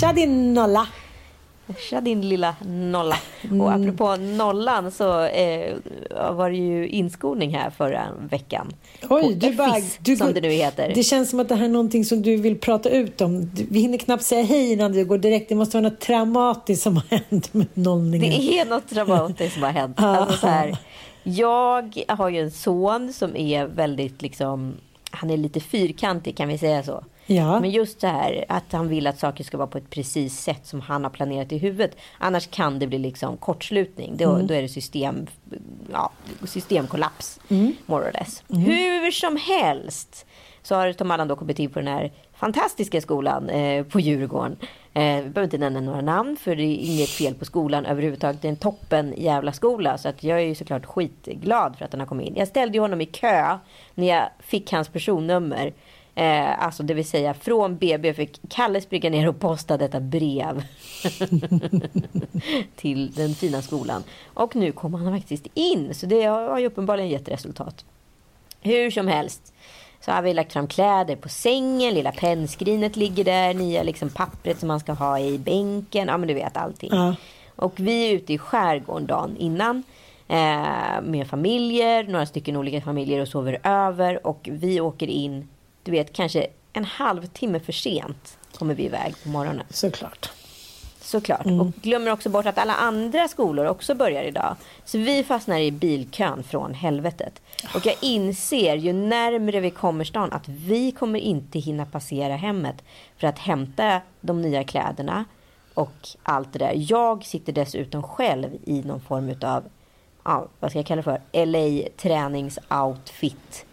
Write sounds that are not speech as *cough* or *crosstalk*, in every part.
Tja din nolla. Tja din lilla nolla. Och apropå nollan så eh, var det ju inskolning här förra veckan. Oj, på du bara, du, som det nu heter. Det känns som att det här är någonting som du vill prata ut om. Vi hinner knappt säga hej innan du går direkt. Det måste vara något traumatiskt som har hänt med nollningen. Det är något dramatiskt som har hänt. Ja. *laughs* Alltså så här, jag har ju en son som är väldigt liksom, han är lite fyrkantig kan vi säga så. Ja. Men just det här att han vill att saker ska vara på ett precis sätt som han har planerat i huvudet. Annars kan det bli liksom kortslutning. Då, Mm. då är det system, ja, systemkollaps. Mm. More or less. Hur som helst så har Tom Allan då kommit in på den här fantastiska skolan eh, på Djurgården. Eh, vi behöver inte nämna några namn för det är inget fel på skolan överhuvudtaget. Det är en toppen jävla skola. Så att jag är ju såklart skitglad för att han har kommit in. Jag ställde ju honom i kö när jag fick hans personnummer. Eh, alltså det vill säga från BB fick Kalle springa ner och posta detta brev. *laughs* till den fina skolan. Och nu kommer han faktiskt in. Så det har ju uppenbarligen gett resultat. Hur som helst så har vi lagt fram kläder på sängen, lilla pennskrinet ligger där, nya liksom pappret som man ska ha i bänken, ja men du vet allting. Ja. Och vi är ute i skärgården dagen innan eh, med familjer, några stycken olika familjer och sover över och vi åker in, du vet kanske en halvtimme för sent kommer vi iväg på morgonen. Såklart. Såklart. Och glömmer också bort att alla andra skolor också börjar idag. Så vi fastnar i bilkön från helvetet. Och jag inser ju närmre vi kommer stan att vi kommer inte hinna passera hemmet för att hämta de nya kläderna och allt det där. Jag sitter dessutom själv i någon form av, ja, vad ska jag kalla det för, LA träningsoutfit.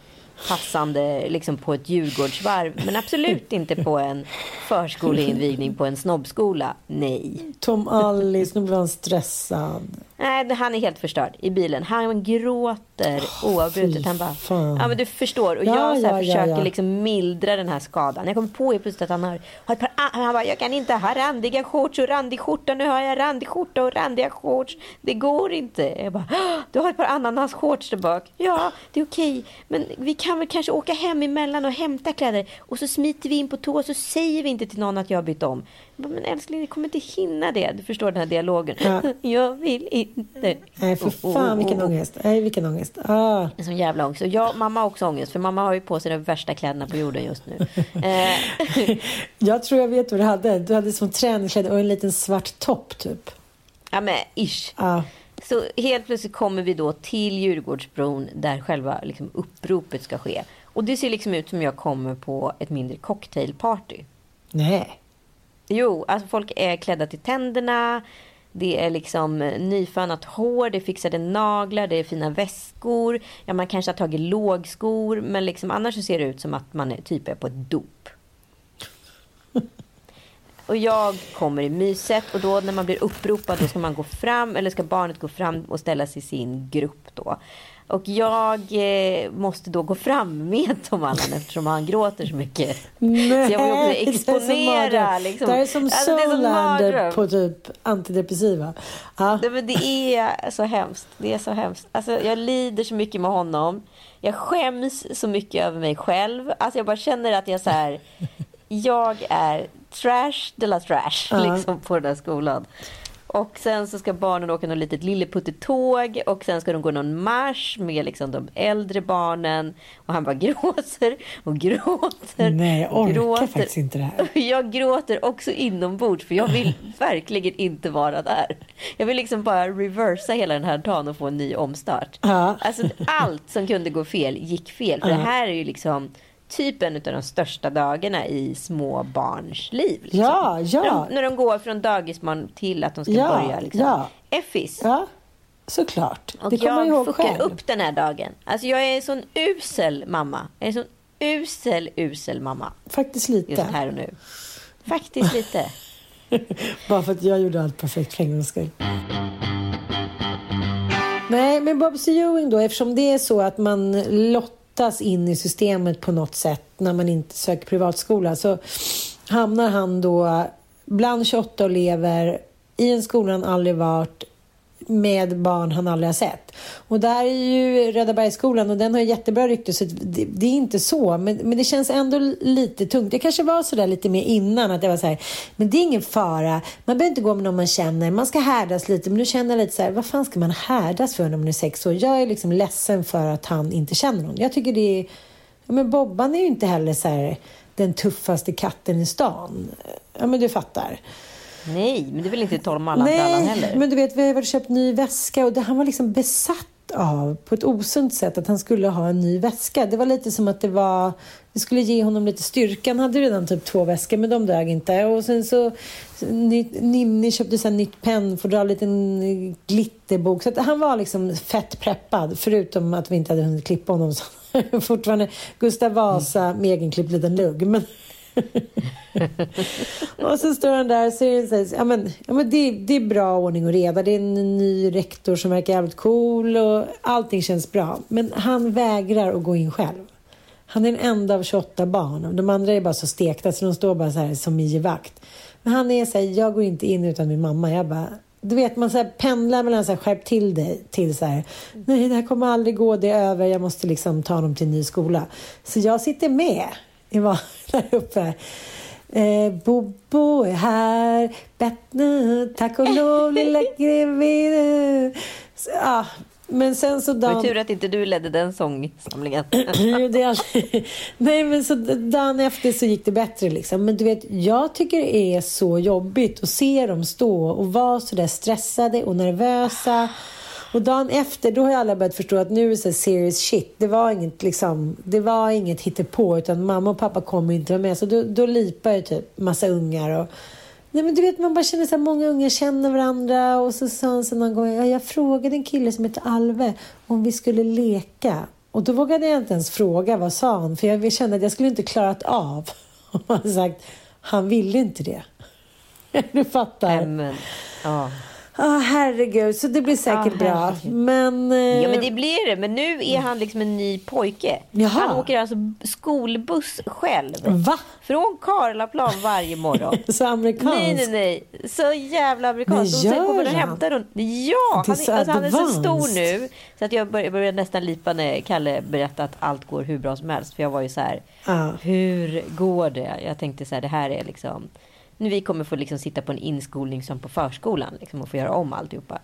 Passande liksom på ett Djurgårdsvarv. Men absolut inte på en förskoleinvigning på en snobbskola. Nej. Tom Alice, nu blir han stressad. Nej, han är helt förstörd i bilen. Han gråter oavbrutet. Han bara, fan. ja men du förstår. Och Ja, jag så här ja, försöker ja. liksom mildra den här skadan. Jag kommer på ju plötsligt att han har, har ett par, ah, han bara, jag kan inte ha randiga shorts och randig skjorta. Nu har jag randig skjorta och randiga shorts. Det går inte. Jag bara, "Ah, du har ett par ananasshorts där bak. Ja, det är okej. Men vi kan väl kanske åka hem emellan och hämta kläder. Och så smiter vi in på toa och så säger vi inte till någon att jag har bytt om. Bara, men älskling, vi kommer inte hinna det. Du förstår den här dialogen. Ja. *laughs* Jag vill inte. Nej, för fan vilken ångest. Nej, vilken ångest. Ah. En sån jävla ångest. Och jag, mamma har också ångest. För mamma har ju på sig de värsta kläderna på jorden just nu. *laughs* Eh, Jag tror jag vet vad du hade. Du hade som träningskläder och en liten svart topp typ. ja men ish. Ja. Så helt plötsligt kommer vi då till Djurgårdsbron där själva liksom, uppropet ska ske. Och det ser liksom ut som jag kommer på ett mindre cocktailparty. Nej. Jo, alltså folk är klädda till tänderna. Det är liksom eh, nyfönat hår, det är fixade naglar, det är fina väskor. Ja, man kanske har tagit lågskor, men liksom annars så ser det ut som att man är, typ är på ett dop. Och jag kommer i myset och då när man blir uppropad då ska man gå fram eller ska barnet gå fram och ställa sig i sin grupp då. Och jag eh, måste då gå fram med Tom Allan eftersom han gråter så mycket. Nej, så jag ju också det är som exponera. mardröm. Liksom. Det är som Alltså, det på typ antidepressiva. Ja. Nej, men det är så hemskt. Det är så hemskt. Alltså, jag lider så mycket med honom. Jag skäms så mycket över mig själv. Alltså, jag bara känner att jag så här, jag är trash de la trash Ja. liksom, på den här skolan. Och sen så ska barnen åka något litet lilleputtetåg och sen ska de gå någon marsch med liksom de äldre barnen. Och han bara gråter och gråter. Nej, jag orkar gråter. faktiskt inte det här. *laughs* Jag gråter också inombords för jag vill *laughs* verkligen inte vara där. Jag vill liksom bara reversa hela den här dagen och få en ny omstart. Ja. Alltså allt som kunde gå fel gick fel. För Ja. det här är ju liksom typ en av de största dagarna i små barns liv. Liksom. Ja, ja. När, de, när de går från dagisbarn till att de ska Ja, börja liksom. ja. Effis. Ja, såklart. Och det kommer jag ihåg fuckar själv. upp den här dagen. Alltså jag är en sån usel mamma. Jag är en sån usel, usel mamma. Faktiskt Just lite. här och nu. Faktiskt lite. *laughs* Bara för att jag gjorde allt perfekt för en gångs skull. Nej, men Bobsy Ewing då, eftersom det är så att man lottas in i systemet på något sätt när man inte söker privatskola så hamnar han då bland 28 elever i en skola han aldrig varit med barn han aldrig har sett. Och där är ju Röda Bergsskolan och den har jättebra rykte så det, det är inte så. Men, men det känns ändå lite tungt. Det kanske var så där lite mer innan att det var så här, men det är ingen fara. Man behöver inte gå med någon man känner. Man ska härdas lite. Men nu känner jag lite så här, vad fan ska man härdas för när man är sex år? Jag är liksom ledsen för att han inte känner någon. Jag tycker det är, ja, men Bobban är ju inte heller så här den tuffaste katten i stan. Ja men du fattar. Nej, men det vill inte Tom Allan Brallan Nej, heller. men du vet, vi har varit och köpt ny väska och det, han var liksom besatt av, på ett osunt sätt, att han skulle ha en ny väska. Det var lite som att det var, det skulle ge honom lite styrka. Han hade redan typ två väskor, men de dög inte. Och sen så, ni- Ninni köpte så här nytt pennfodral, en liten glitterbok. Så han var liksom fett preppad, förutom att vi inte hade hunnit klippa honom. *laughs* Så fortfarande Gustav Vasa med egenklippt liten lugg. Men *laughs* och så står han där och säger... det, ja, men, ja, men det, det är bra ordning och reda. Det är en ny rektor som verkar jävligt cool och allting känns bra. Men han vägrar att gå in själv. Han är den enda av 28 barn. De andra är bara så stekta så de står bara så här som i vakt. Men han är så här, jag går inte in utan min mamma. Jag bara, du vet man så här pendlar mellan så här, skärp till dig till så här, nej det här kommer aldrig gå, det är över, jag måste liksom ta dem till en ny skola. Så jag sitter med i var *laughs* där uppe. Eh, Bobo är här, Bettne, tack och lov lilla *laughs* grevinde. Så, Ja, men sen så Det var tur att inte du ledde den sångsamlingen. *clears throat* *laughs* Nej, men så dagen efter så gick det bättre. Liksom. Men du vet, jag tycker det är så jobbigt att se dem stå och vara så där stressade och nervösa. Och dagen efter, då har ju alla börjat förstå att nu är det så serious shit. Det var inget, liksom, det var inget hittepå, utan mamma och pappa kommer inte vara med. Så då, då lipar ju typ massa ungar. Och, Nej, men du vet, man bara känner så här, många unga känner varandra. Och så sa han så någon gång, ja, jag frågade en kille som heter Alve om vi skulle leka. Och då vågade jag inte ens fråga vad sa han, för jag kände att jag skulle inte klarat av. om *laughs* han hade sagt, han ville inte det. *laughs* Du fattar. Amen. ja. Ah, herregud, så det blir säkert Ah, bra. Men... eh, ja, men det blir det. Men nu är han liksom en ny pojke. Jaha. Han åker alltså skolbuss själv. Va? Från Karlaplan varje morgon. *laughs* Så amerikanskt. Nej, nej, nej. Så jävla amerikanskt. Och sen kommer de hämtar honom. Ja, han, är, alltså, han är så stor nu. Så att jag börjar, börjar nästan lipa när Kalle berättade att allt går hur bra som helst. För jag var ju så här, Ja. hur går det? Jag tänkte så här, det här är liksom... Nu vi kommer få liksom sitta på en inskolning som på förskolan liksom, och få göra om alltihopa.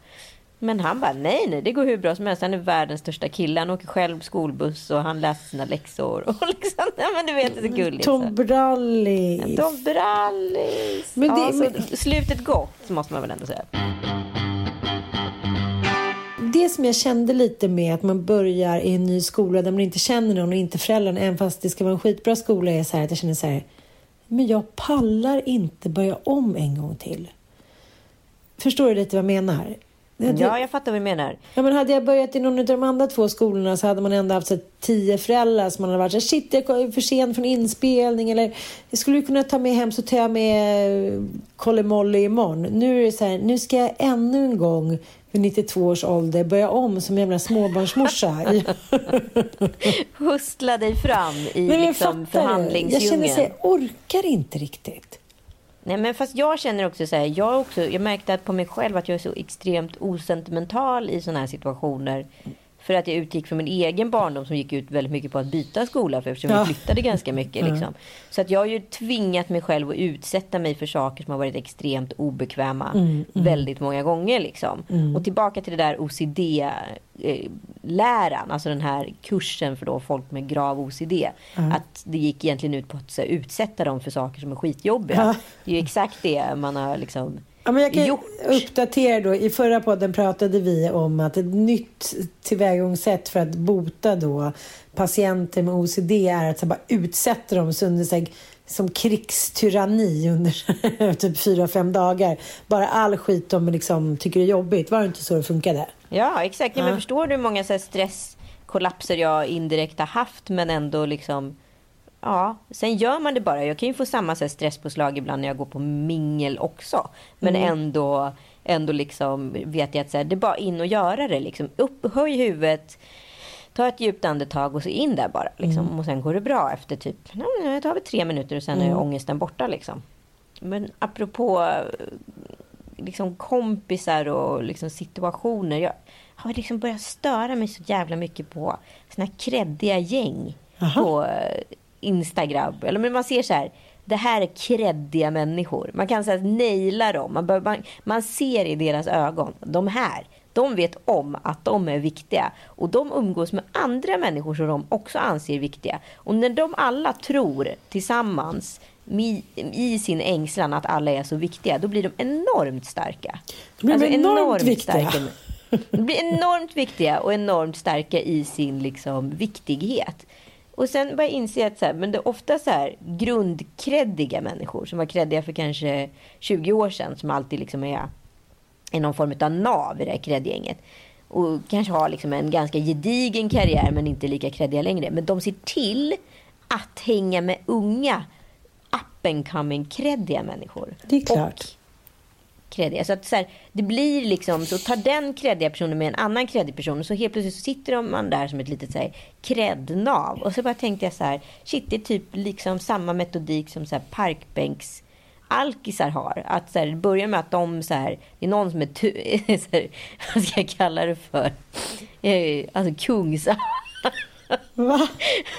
Men han bara, nej, nej, det går hur bra som helst. Han är världens största kille. Han åker själv skolbuss och han läser sina läxor. Och *laughs* liksom, ja, men du vet, det är så gulligt. Tom Brallis. De brallis. Men det- ja, men- Slutet gott, måste man väl ändå säga. Det som jag kände lite med att man börjar i en ny skola där man inte känner någon och inte föräldrarna, även fast det ska vara en skitbra skola, är så här att jag känner så här, men jag pallar inte börja om en gång till. Förstår du lite vad jag menar? Ja, jag fattar vad du menar. Ja, men hade jag börjat i någon av de andra två skolorna så hade man ändå haft så tio föräldrar som man hade varit så här, shit jag är för sen från inspelning eller jag skulle kunna ta med hem så tar jag med Kolle Molly imorgon. Nu är det så här, nu ska jag ännu en gång vid 92 års ålder börja om som jävla småbarnsmorsa. *laughs* Hustla dig fram i jag liksom det. Jag känner förhandlingsdjungeln. så jag orkar inte riktigt. Nej, men fast jag känner också så här, jag, också, jag märkte att på mig själv att jag är så extremt osentimental i sådana här situationer. För att jag utgick från min egen barndom som gick ut väldigt mycket på att byta skola för eftersom Ja. vi flyttade ganska mycket. Liksom. Så att jag har ju tvingat mig själv att utsätta mig för saker som har varit extremt obekväma väldigt många gånger. Liksom. Och tillbaka till det där OCD-läran, alltså den här kursen för då folk med grav OCD. Att det gick egentligen ut på att här, utsätta dem för saker som är skitjobbiga. Ja. Det är ju exakt det man har liksom Ja, men jag kan gjort. uppdatera då. I förra podden pratade vi om att ett nytt tillvägagångssätt för att bota då patienter med OCD är att så bara utsätta dem under, så här, som krigstyranni under *laughs* typ fyra, fem dagar. Bara all skit de liksom tycker är jobbigt. Var det inte så det funkade? Ja, exakt. Ja. Men förstår du hur många så här stresskollapser jag indirekt har haft men ändå liksom Ja, sen gör man det bara. Jag kan ju få samma så här stresspåslag ibland när jag går på mingel också. Men ändå, ändå liksom vet jag att så här, det är bara in och göra det. Liksom. Upp, höj huvudet, ta ett djupt andetag och så in där bara. Liksom. Och sen går det bra efter typ, nej, det tar väl tre minuter och sen är ångesten borta. Liksom. Men apropå liksom kompisar och liksom situationer. Jag har liksom börjat störa mig så jävla mycket på såna här kreddiga gäng på Instagram. Eller men man ser så här. Det här är kreddiga människor. Man kan säga naila dem. Man, bör, man, man ser i deras ögon. De här, de vet om att de är viktiga. Och de umgås med andra människor som de också anser viktiga. Och när de alla tror tillsammans i, sin ängslan att alla är så viktiga, då blir de enormt starka. De blir enormt viktiga. starka. *laughs* De blir enormt viktiga och enormt starka i sin liksom, viktighet. Och sen börjar jag inse att så här, men det är ofta så här grundkreddiga människor som var kreddiga för kanske 20 år sedan som alltid liksom är, är någon form av nav i det här kreddgänget. Och kanske har liksom en ganska gedigen karriär men inte lika kreddiga längre. Men de ser till att hänga med unga up and coming kreddiga människor. Det är klart. Och kreddiga. Så att så här, det blir liksom, så tar den kreddiga personen med en annan kreddig person och så helt plötsligt så sitter man där som ett litet så här kreddnav. Och så bara tänkte jag så här, shit det är typ liksom samma metodik som så här parkbänks alkisar har. Att så här, det börjar med att de så här, det är någon som är, tu, *laughs* så här, vad ska jag kalla det för? Eh, Alltså kungs... Va?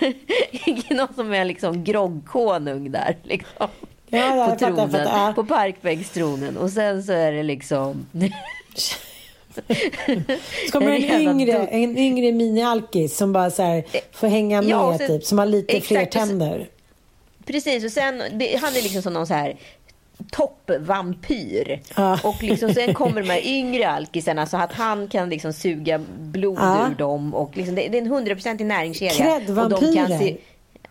*laughs* någon som är liksom groggkonung där. Liksom. Ja, jag på fattar, tronen, fattar. Ja. på parkbänkstronen. Och sen så är det liksom... Så kommer En en yngre, en yngre mini-alkis som bara så här, får hänga med, Ja, sen- typ, som har lite exakt, fler tänder. Precis, och sen, det, han är liksom som någon så här toppvampyr. Ja. Och liksom, sen kommer de här yngre alkisarna så att han kan liksom suga blod Ja. ur dem. Och liksom, det, det är en hundraprocentig näringskedja. Kreddvampyrer.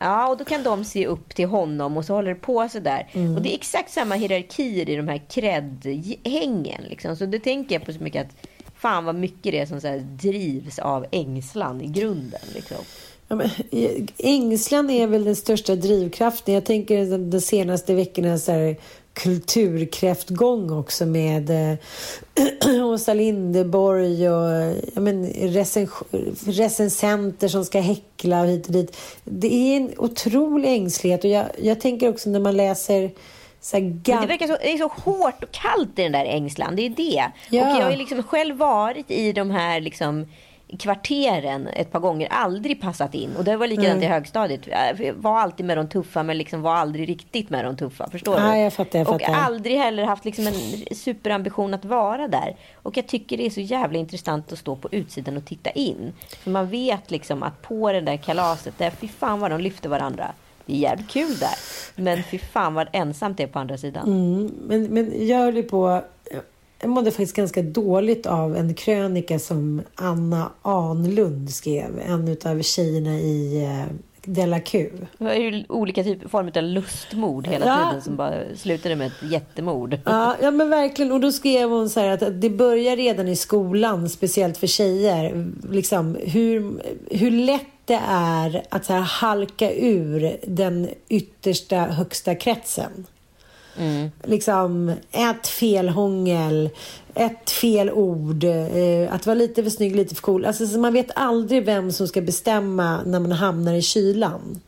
Ja, och då kan de se upp till honom och så håller det på sådär. Mm. Och det är exakt samma hierarkier i de här kreddhängen. Liksom. Så det tänker jag på så mycket att fan vad mycket det är som så drivs av ängslan i grunden. Liksom. Ja, men, ängslan är väl den största drivkraften. Jag tänker de, senaste veckornas så här, kulturkräftgång också med eh, *clears throat* Åsa Linderborg och ja, men, recens recensenter som ska häckla och hit och dit. Det är en otrolig ängslighet och jag, jag tänker också när man läser så det verkar så, det är så hårt och kallt i den där ängslan. Det är det. Ja. Och jag har liksom själv varit i de här liksom kvarteren ett par gånger, aldrig passat in. Och det var likadant Mm. i högstadiet. Jag var alltid med de tuffa men liksom var aldrig riktigt med de tuffa. Förstår Ja, du? jag fattar, jag och fattar. aldrig heller haft liksom en superambition att vara där. Och jag tycker det är så jävla intressant att stå på utsidan och titta in. För man vet liksom att på det där kalaset, där fy fan vad de lyfter varandra. Det är jävligt kul där. Men fy fan vad ensamt det är på andra sidan. Mm, men, men höll ju på... Jag mådde faktiskt ganska dåligt av en krönika som Anna Anlund skrev. En av tjejerna i eh, Della Q. Det var ju olika typer, former av lustmord hela Ja. tiden som bara slutade med ett jättemord. Ja, ja, men verkligen. Och då skrev hon så här att det börjar redan i skolan, speciellt för tjejer. Liksom, hur, hur lätt det är att så här halka ur den yttersta, högsta kretsen. Mm. Liksom ett felhångel, ett fel ord, eh, att vara lite för snygg, lite för cool. Alltså, så man vet aldrig vem som ska bestämma när man hamnar i kylan.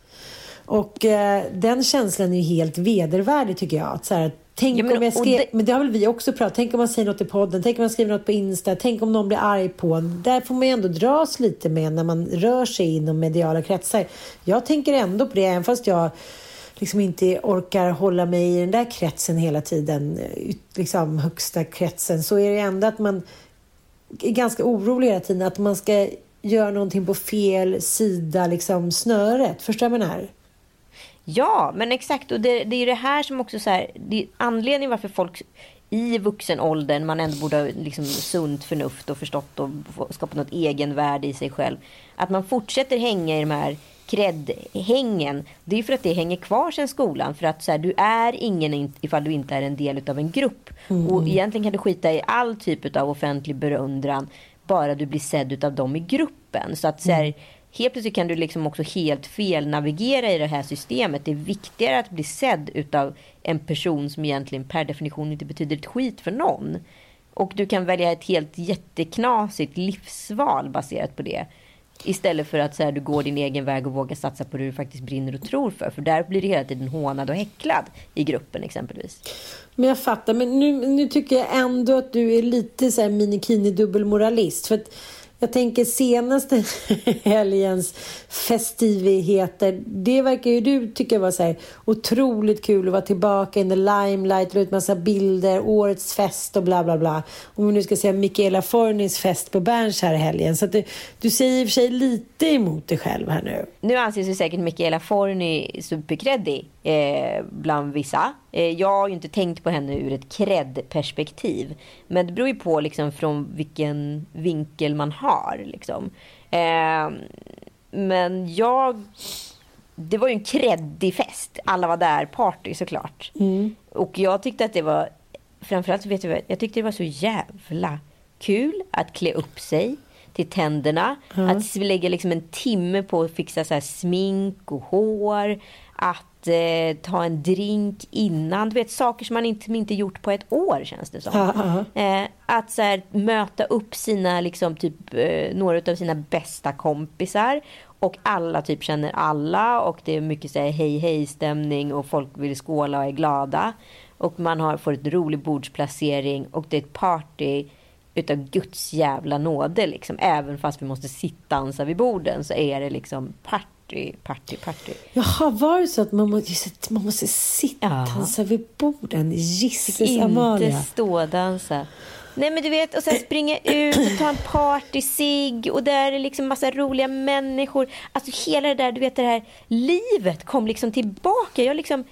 Och eh, den känslan är ju helt vedervärdig tycker jag. Att, så här, Tänk ja, men, om jag skrev, det... men det har väl vi också pratat Tänk om man säger något i podden, tänk om man skriver något på Insta, tänk om någon blir arg på en. Där får man ju ändå dras lite med när man rör sig inom mediala kretsar. Jag tänker ändå på det, även fast jag liksom inte orkar hålla mig i den där kretsen hela tiden, eh, liksom högsta kretsen, så är det ändå att man är ganska orolig hela tiden att man ska göra någonting på fel sida, liksom snöret. Förstår du vad jag menar? Ja, men exakt. Och det, det är det här som också så här, det är anledningen varför folk i vuxen ålder, man ändå borde ha liksom sunt förnuft och förstått och skapat något egenvärde i sig själv. Att man fortsätter hänga i de här kreddhängen. Det är för att det hänger kvar sen skolan. För att så här, du är ingen ifall du inte är en del av en grupp. Mm. Och egentligen kan du skita i all typ av offentlig berundran. Bara du blir sedd av dem i gruppen. Så att så här, mm helt plötsligt kan du liksom också helt fel navigera i det här systemet. Det är viktigare att bli sedd utav en person som egentligen per definition inte betyder ett skit för någon. Och du kan välja ett helt jätteknasigt livsval baserat på det. Istället för att så här, du går din egen väg och vågar satsa på det du faktiskt brinner och tror för. För där blir du hela tiden hånad och häcklad i gruppen exempelvis. Men jag fattar, men nu, nu tycker jag ändå att du är lite så här minikini dubbelmoralist. För att jag tänker senaste *laughs* helgens festivigheter. Det verkar ju du tycka var så här otroligt kul att vara tillbaka in the limelight. la ut massa bilder, årets fest och bla bla bla. Om vi nu ska säga Michaela Fornis fest på Berns här i helgen. Så att du, du säger i och för sig lite emot dig själv här nu. Nu anses ju säkert Michaela Forni superkreddig eh, bland vissa. Eh, jag har ju inte tänkt på henne ur ett cred-perspektiv. Men det beror ju på liksom från vilken vinkel man har. Liksom. Eh, men jag... Det var ju en kreddig fest. Alla var där. Party såklart. Mm. Och jag tyckte att det var... Framförallt vet jag, jag tyckte det var så jävla kul att klä upp sig till tänderna. Mm. Att lägga liksom en timme på att fixa så smink och hår. Att eh, ta en drink innan. Du vet saker som man inte, inte gjort på ett år känns det som. Eh, att så här, möta upp sina, liksom, typ, eh, några av sina bästa kompisar. Och alla typ känner alla och det är mycket så här, hej hej stämning och folk vill skåla och är glada. Och man har, får ett rolig bordsplacering och det är ett party utav Guds jävla nåde liksom. Även fast vi måste sitta dansa vid borden så är det liksom party party, party, party. Jaha, var det så att man måste, man måste sitta ja. dansa vid borden? Jisses Amalia. Inte stådansa. Nej men du vet, och sen springa ut och ta en partysig och där är liksom massa roliga människor. Alltså hela det där, du vet det här livet kom liksom tillbaka. Jag liksom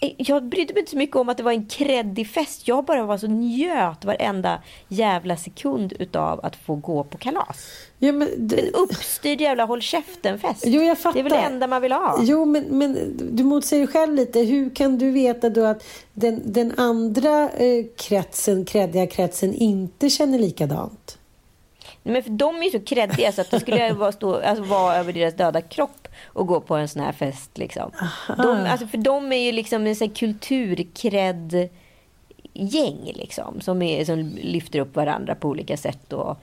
jag brydde mig inte så mycket om att det var en kreddig fest. Jag bara var så njöt varenda jävla sekund utav att få gå på kalas. Ja, men det... En uppstyrd jävla håll käften-fest. Jo, jag fattar. Det är väl det enda man vill ha. Jo, men, men du motsäger själv lite. Hur kan du veta då att den, den andra eh, kretsen, kreddiga kretsen, inte känner likadant? Men för de är ju så kreddiga så att då skulle jag vara, stå, alltså, vara över deras döda kropp och gå på en sån här fest. Liksom. De, alltså, för de är ju liksom en kulturkredd gäng liksom, som, är, som lyfter upp varandra på olika sätt och,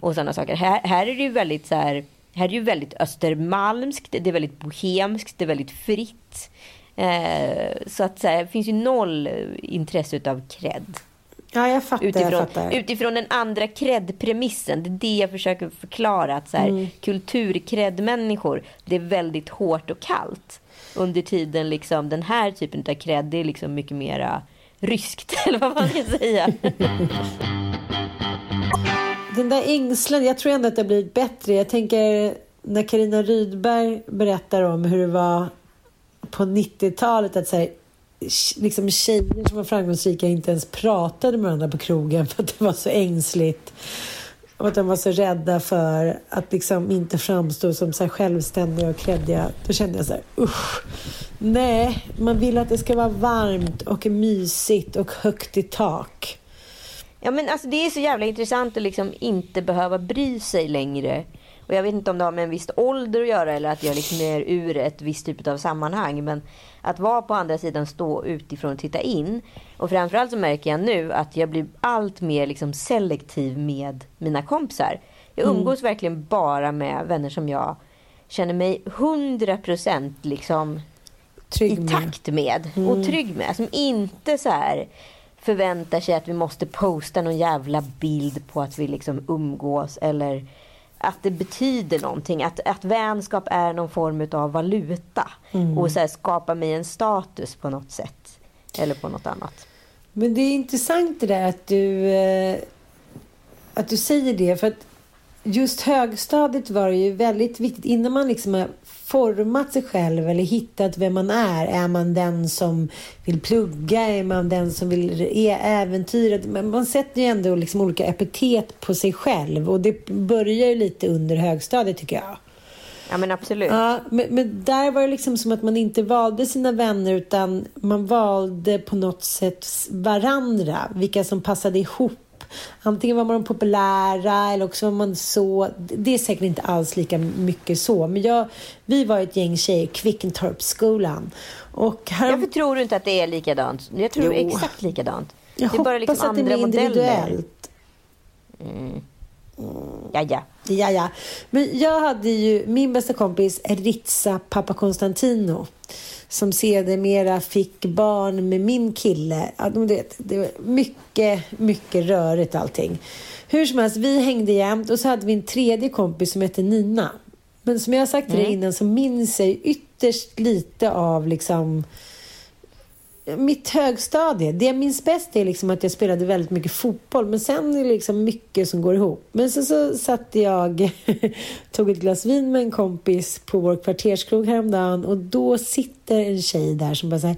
och sådana saker. Här, här är det ju väldigt så här, här är det ju väldigt östermalmskt, det är väldigt bohemskt, det är väldigt fritt. Eh, så att så här, det finns ju noll intresse av kredd. Ja, jag fattar. Utifrån, jag fattar. utifrån den andra kreddpremissen. Det är det jag försöker förklara. Att så här, mm. Kulturkreddmänniskor, det är väldigt hårt och kallt. Under tiden liksom, den här typen av kredd, det är liksom mycket mera ryskt. *laughs* Eller vad man ska säga. den där ängslan, jag tror ändå att det har blivit bättre. Jag tänker när Karina Rydberg berättar om hur det var på 90-talet. att säga liksom tjejer som var framgångsrika inte ens pratade med varandra på krogen för att det var så ängsligt. Och att de var så rädda för att liksom inte framstå som så självständiga och kreddiga. Då kände jag så här, usch. Nej, man vill att det ska vara varmt och mysigt och högt i tak. Ja men alltså det är så jävla intressant att liksom inte behöva bry sig längre Och jag vet inte om det har med en viss ålder att göra eller att jag liksom är ur ett visst typ av sammanhang. Men att vara på andra sidan, stå utifrån och titta in. Och framförallt så märker jag nu att jag blir allt mer liksom selektiv med mina kompisar. Jag umgås mm. verkligen bara med vänner som jag känner mig 100% liksom trygg i takt med. Mm. Och trygg med. Som inte så här förväntar sig att vi måste posta någon jävla bild på att vi liksom umgås. Eller att det betyder någonting. Att, att vänskap är någon form av valuta. Mm. Och så här, skapa mig en status på något sätt. Eller på något annat. Men det är intressant det där att du, eh, att du säger det. För att just högstadiet var det ju väldigt viktigt. Innan man liksom har format sig själv eller hittat vem man är. Är man den som vill plugga? Är man den som vill äventyra? Man sätter ju ändå liksom olika epitet på sig själv. Och det börjar ju lite under högstadiet tycker jag. Ja men absolut. Ja, men, men, där var det liksom som att man inte valde sina vänner utan man valde på något sätt varandra. Vilka som passade ihop Antingen var man populära eller också var man så... Det är säkert inte alls lika mycket så. Men jag, vi var ett gäng tjejer, Kvickentorpsskolan. Och här... Varför tror du inte att det är likadant? Jag tror jo. det är exakt likadant. Jag det är bara liksom att det är mer individuellt. Mm. Ja, ja. Ja, ja. Men jag hade ju min bästa kompis Ritza Pappa Konstantino som sedermera fick barn med min kille. Ja, det, det var mycket, mycket rörigt allting. Hur som helst, vi hängde jämt och så hade vi en tredje kompis som hette Nina. Men som jag har sagt till dig mm. innan så minns jag ytterst lite av liksom mitt högstadie, det jag minns bäst är liksom att jag spelade väldigt mycket fotboll. Men sen är det liksom mycket som går ihop. Men sen så satt jag, *laughs* tog ett glas vin med en kompis på vår kvarterskrog häromdagen. Och då sitter en tjej där som bara säger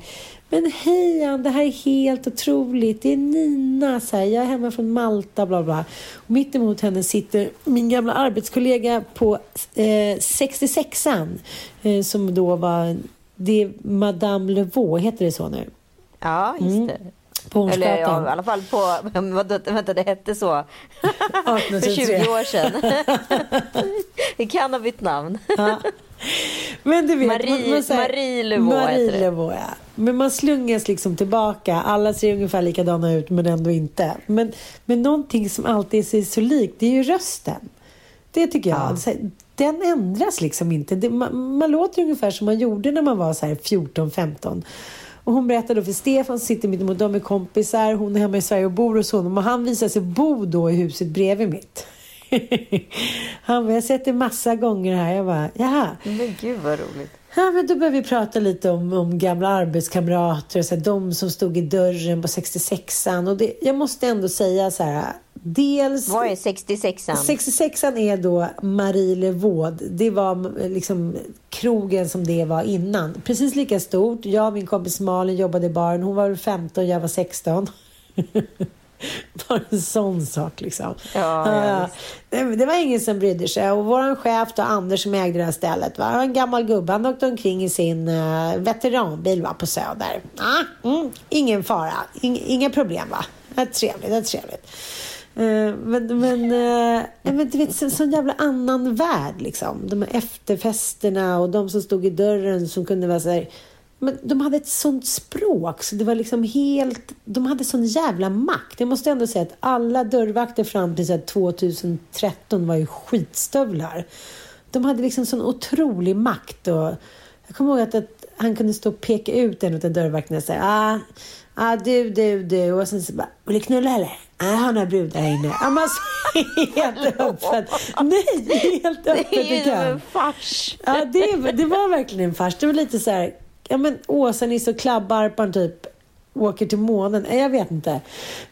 men hej Ann, det här är helt otroligt. Det är Nina, så här, jag är hemma från Malta, bla bla. Och mitt emot henne sitter min gamla arbetskollega på eh, 66an. Eh, som då var det är Madame Levaux, heter det så nu? Ja, just mm. det. På Eller ja, i alla fall på, *laughs* vänta det hette så *laughs* för 20 år sedan. det kan ha bytt namn. Ja. Men du vet, Marie, man, man Marie Levaux Marie Levaux, ja. Men man slungas liksom tillbaka. Alla ser ungefär likadana ut men ändå inte. Men, men någonting som alltid ser så likt, det är ju rösten. Det tycker jag. Ja den ändras liksom inte. Det, man, man, låter ungefär som man gjorde när man var så 14-15. Och hon berättade för Stefan som sitter mitt emot dem är kompisar. Hon är hemma i Sverige och bor hos honom. Och han visar sig bo då i huset bredvid mitt. *laughs* han bara, jag har sett det massa gånger här. Jag bara, jaha. Men gud vad roligt. Ja, men då började vi prata lite om, om gamla arbetskamrater. Och så här, de som stod i dörren på 66an. Och det, jag måste ändå säga så här. Dels, Vad är 66an? 66an är då Marie Levaux. Det var liksom krogen som det var innan. Precis lika stort. Jag och min kompis Malin jobbade i baren. Hon var 15, jag var 16. *laughs* *laughs* Bara en sån sak liksom. Ja, ja, det, det var ingen som brydde sig. Och vår chef då, Anders som ägde det här stället, var en gammal gubbe. Han åkte omkring i sin uh, veteranbil va, på Söder. Ah, mm, ingen fara, In, inga problem va. Det är trevligt, det är trevligt. Uh, men, men, uh, men du vet, en sån jävla annan värld liksom. De här efterfesterna och de som stod i dörren som kunde vara så här, men de hade ett sånt språk, så det var liksom helt... De hade sån jävla makt. Jag måste ändå säga att alla dörrvakter fram till 2013 var ju skitstövlar. De hade liksom sån otrolig makt. Och jag kommer ihåg att, att han kunde stå och peka ut en av dörrvakterna och säga ah, ah, du, du, du. Och sen så bara, vill du knulla eller? Ah, jag har några brudar här inne. Ja, man, helt *laughs* öppet. Nej, helt öppet. Det är en fars. Ja, det, det var verkligen en fars. Det var lite så här ja men Åsa-Nisse och Klabbarpan typ åker till månen. Jag vet inte.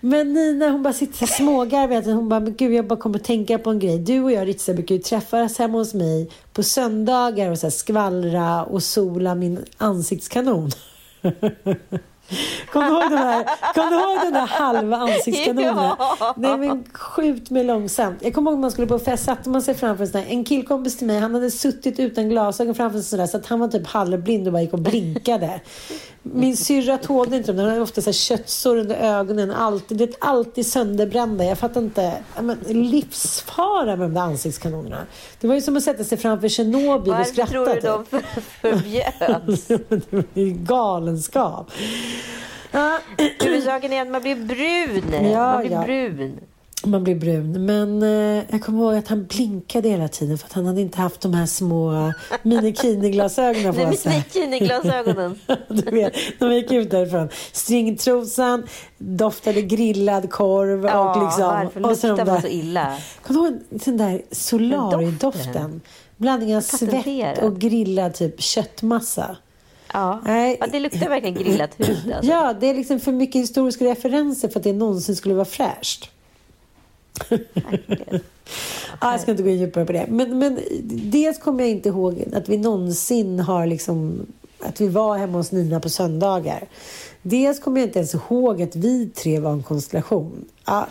Men Nina hon bara sitter så smågarvar. Hon bara, men gud jag bara kommer att tänka på en grej. Du och jag Ritza brukar ju träffas hemma hos mig på söndagar och så skvallra och sola min ansiktskanon. *laughs* Kommer du ihåg den här, kom du ihåg den där halva ansiktskanonen? Ja. Nej men skjut mig långsamt. Jag kommer ihåg att man skulle på fest, satte man sig framför en sån här, en killkompis till mig, han hade suttit utan glasögon framför sig sådär så att han var typ halvblind och bara gick och blinkade. Min syrra tålde inte dem, den hade ofta så här köttsår under ögonen, alltid, det är alltid sönderbrända. Jag fattar inte, men, livsfara med de där ansiktskanonerna. Det var ju som att sätta sig framför Tjernobyl och Varför skratta. tror du typ. de för- förbjöds? *laughs* det är galenskap. Huvudsaken är att man blir brun. Ja, man blir ja. brun. man blir brun. Men eh, jag kommer ihåg att han blinkade hela tiden för att han hade inte haft de här små minikini-glasögonen på sig. bikiniglasögonen. *laughs* Du vet, när vi gick ut därifrån. Stringtrosan, doftade grillad korv Ja, och liksom... varför och så de luktar man så illa? Kommer du ihåg den där Solari-doften? Doften. Blandning av svett och grillad typ köttmassa. Ja. Nej. ja, det luktar verkligen grillat hud. *clears throat* Alltså. Ja, det är liksom för mycket historiska referenser för att det någonsin skulle vara fräscht. *laughs* Ja, jag ska inte gå in djupare på det. Men, men dels kommer jag inte ihåg att vi någonsin har liksom att vi var hemma hos Nina på söndagar. Dels kommer jag inte ens ihåg att vi tre var en konstellation. Ja.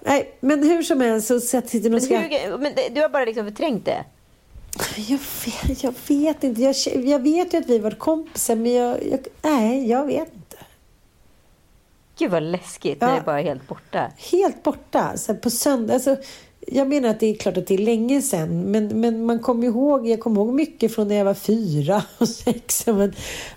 Nej, men hur som helst så sitter Men, skrattar. hur, men du har bara liksom förträngt det? Jag vet, jag vet inte. Jag, jag vet ju att vi var kompisar, men jag, jag, nej, jag vet inte. Gud vad läskigt Ja. när det bara är helt borta. Helt borta. Så på söndag. Alltså, jag menar att det är klart att det är länge sedan, men, men man kommer ihåg, jag kommer ihåg mycket från när jag var fyra *laughs* och sex. Men,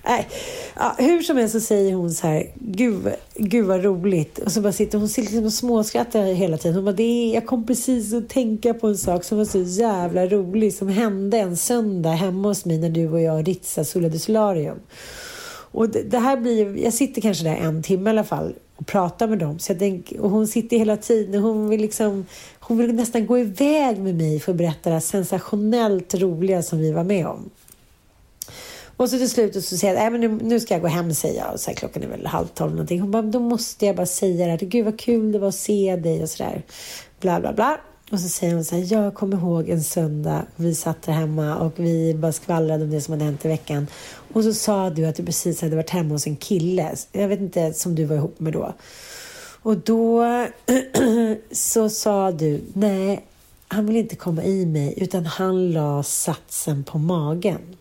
nej. Ja, hur som helst så säger hon så här, gud, gud vad roligt. Och så bara sitter hon sitter liksom och småskrattar hela tiden. Hon bara, det är, jag kom precis att tänka på en sak som var så jävla rolig som hände en söndag hemma hos mig när du och jag ritsade Sola Solarium. Och det, det här blir, jag sitter kanske där en timme i alla fall och pratar med dem. Så jag tänk, och hon sitter hela tiden och hon vill, liksom, hon vill nästan gå iväg med mig för att berätta det här sensationellt roliga som vi var med om. Och så till slut så säger jag, att nu, nu ska jag gå hem säger jag. Och så här, klockan är väl halv tolv någonting. Hon bara, då måste jag bara säga det här. Gud vad kul det var att se dig och sådär. Bla bla bla. Och så säger hon så här, jag kommer ihåg en söndag. Vi satt där hemma och vi bara skvallrade om det som hade hänt i veckan. Och så sa du att du precis hade varit hemma hos en kille. Jag vet inte, som du var ihop med då. Och då *clears throat* så sa du, nej, han vill inte komma i mig utan han la satsen på magen.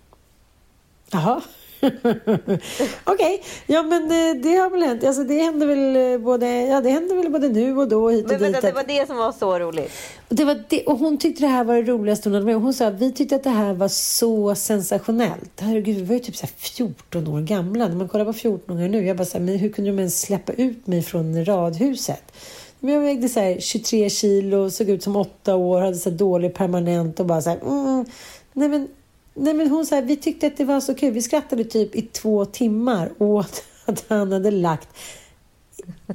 Jaha. *laughs* Okej, ja men eh, det har väl hänt. Alltså, det händer väl eh, både, ja, det händer väl både nu och då hit och Men dit. det var det som var så roligt. och, det var det, och hon tyckte det här var det roligaste hon hade med. Hon sa att vi tyckte att det här var så sensationellt. Herregud, vi var ju typ så här 14 år gamla. När man kollar på 14-åringar nu, jag bara så här, men hur kunde de ens släppa ut mig från radhuset? Men jag vägde så här 23 kilo, såg ut som 8 år, hade så dålig permanent och bara så här, mm, nej men Nej men hon sa, vi tyckte att det var så kul. Vi skrattade typ i två timmar åt *laughs* att han hade lagt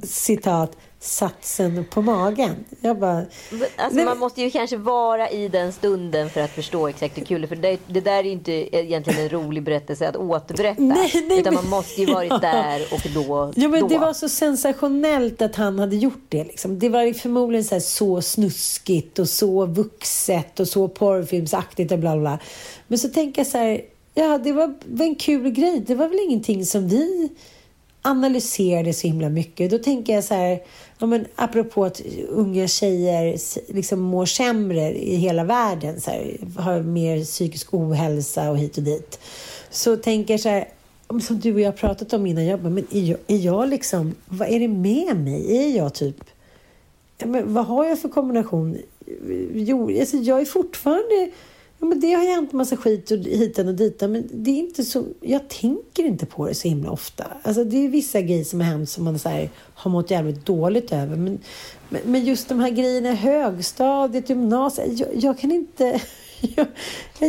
citat satsen på magen. Jag bara, Alltså, Nej, man men- måste ju kanske vara i den stunden för att förstå exakt hur kul det är. För det, det där är ju inte egentligen en rolig berättelse att återberätta. Nej, nej, utan men- man måste ju varit där och då. Ja, men då. det var så sensationellt att han hade gjort det. Liksom. Det var ju förmodligen så, här så snuskigt och så vuxet och så porrfilmsaktigt och bla bla. Men så tänker jag så här, ja det var en kul grej. Det var väl ingenting som vi analyserade så himla mycket. Då tänker jag så här, ja, men apropå att unga tjejer liksom mår sämre i hela världen, så här, har mer psykisk ohälsa och hit och dit. Så tänker jag så här, som du och jag pratat om innan, jag bara, men är jag, är jag liksom, vad är det med mig? Är jag typ, men vad har jag för kombination? Jo, alltså jag är fortfarande Ja, men det har hänt massa skit och hitan och ditan, men det är inte så, jag tänker inte på det så himla ofta. Alltså, det är vissa grejer som har hänt som man så här, har mått jävligt dåligt över. Men, men, men just de här grejerna högstadiet, gymnasiet, jag, jag kan inte... *laughs* Jag,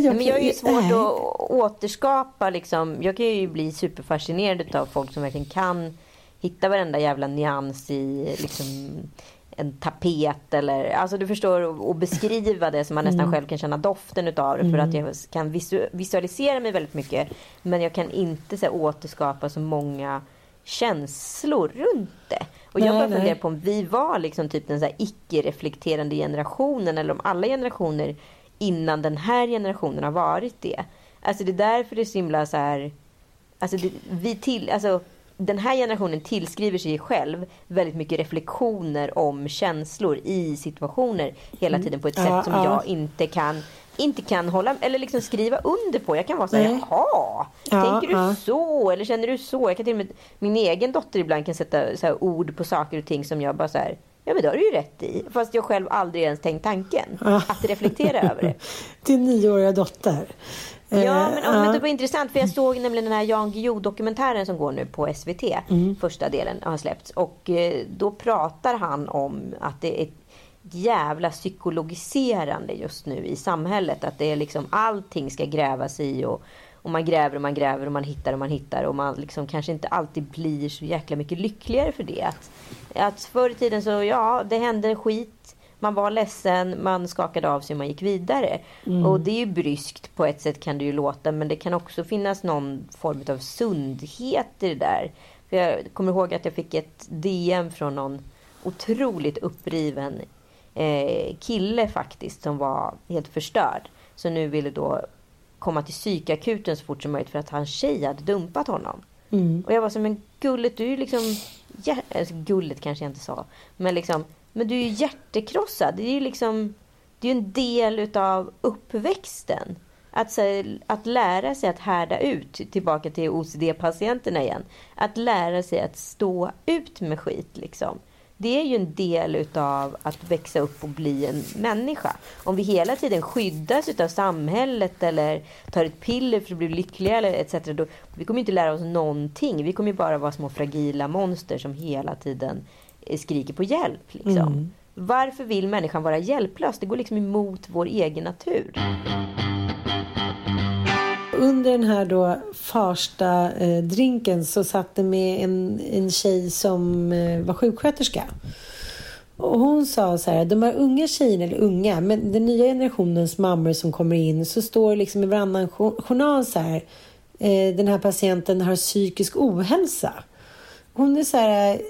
jag, men jag är ju svårt nej. att återskapa liksom. Jag kan ju bli superfascinerad av folk som verkligen kan hitta varenda jävla nyans i liksom en tapet eller alltså du förstår och, och beskriva det så man nästan själv kan känna doften utav det för att jag kan visu- visualisera mig väldigt mycket men jag kan inte så här, återskapa så många känslor runt det. Och jag bara funderar på om vi var liksom typ den så icke-reflekterande generationen eller om alla generationer innan den här generationen har varit det. Alltså det är därför det är så himla så här... Alltså det, vi till, alltså den här generationen tillskriver sig själv väldigt mycket reflektioner om känslor i situationer hela tiden på ett Mm. Ja, sätt som ja. jag inte kan inte kan hålla eller liksom skriva under på. Jag kan vara så här, Nej. jaha, Ja, tänker du så? Eller känner du så? Jag kan till och med, min egen dotter ibland kan sätta så här, ord på saker och ting som jag bara så här, ja men det har du ju rätt i. Fast jag själv aldrig ens tänkt tanken. Att reflektera över det. *laughs* Din nioåriga dotter. Ja, Eh, men, ja. men det var intressant för jag såg nämligen den här Jan Guillou-dokumentären som går nu på SVT. Mm. Första delen har släppts. Och eh, då pratar han om att det är jävla psykologiserande just nu i samhället. Att det är liksom allting ska grävas i och, och man gräver och man gräver och man hittar och man hittar och man liksom kanske inte alltid blir så jäkla mycket lyckligare för det. Att, att förr i tiden så, ja, det hände skit. Man var ledsen, man skakade av sig och man gick vidare. Och det är ju bryskt på ett sätt kan det ju låta. Men det kan också finnas någon form av sundhet i det där. För jag kommer ihåg att jag fick ett DM från någon otroligt uppriven eh, kille faktiskt. Som var helt förstörd. Så nu ville då komma till psykakuten så fort som möjligt för att hans tjej hade dumpat honom. Och jag var så men gullet du är liksom... hjär- Alltså, gullet kanske jag inte sa. Men liksom, men du är ju hjärtekrossad. Det är ju liksom... Det är ju en del utav uppväxten. Att, så, här, att lära sig att härda ut, tillbaka till OCD-patienterna igen. Att lära sig att stå ut med skit liksom. Det är ju en del utav att växa upp och bli en människa. Om vi hela tiden skyddas utav samhället eller tar ett piller för att bli lyckliga eller etc. Då, vi kommer ju inte lära oss någonting. Vi kommer ju bara vara små fragila monster som hela tiden skriker på hjälp. Liksom. Varför vill människan vara hjälplös? Det går liksom emot vår egen natur. Under den här då Farsta eh, drinken så satt det med en, en tjej som eh, var sjuksköterska. Och hon sa så här, de här unga tjejerna, eller unga, men den nya generationens mammor som kommer in så står liksom i varannan jo- journal så här, eh, den här patienten har psykisk ohälsa. Hon är så här,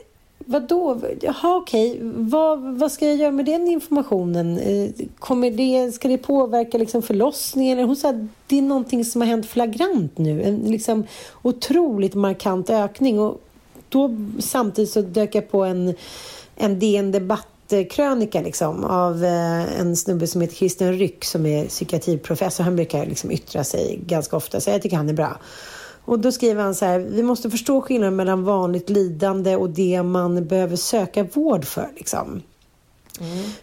vadå? Jaha okej, vad, vad ska jag göra med den informationen? Eh, kommer det, ska det påverka liksom förlossningen? Hon sa att det är någonting som har hänt flagrant nu. En liksom otroligt markant ökning. Och då samtidigt så dök jag på en, en DN Debatt-krönika liksom, av eh, en snubbe som heter Christian Ryck som är psykiatriprofessor. Han brukar liksom yttra sig ganska ofta, så jag tycker han är bra. Och då skriver han så här, vi måste förstå skillnaden mellan vanligt lidande och det man behöver söka vård för. Liksom.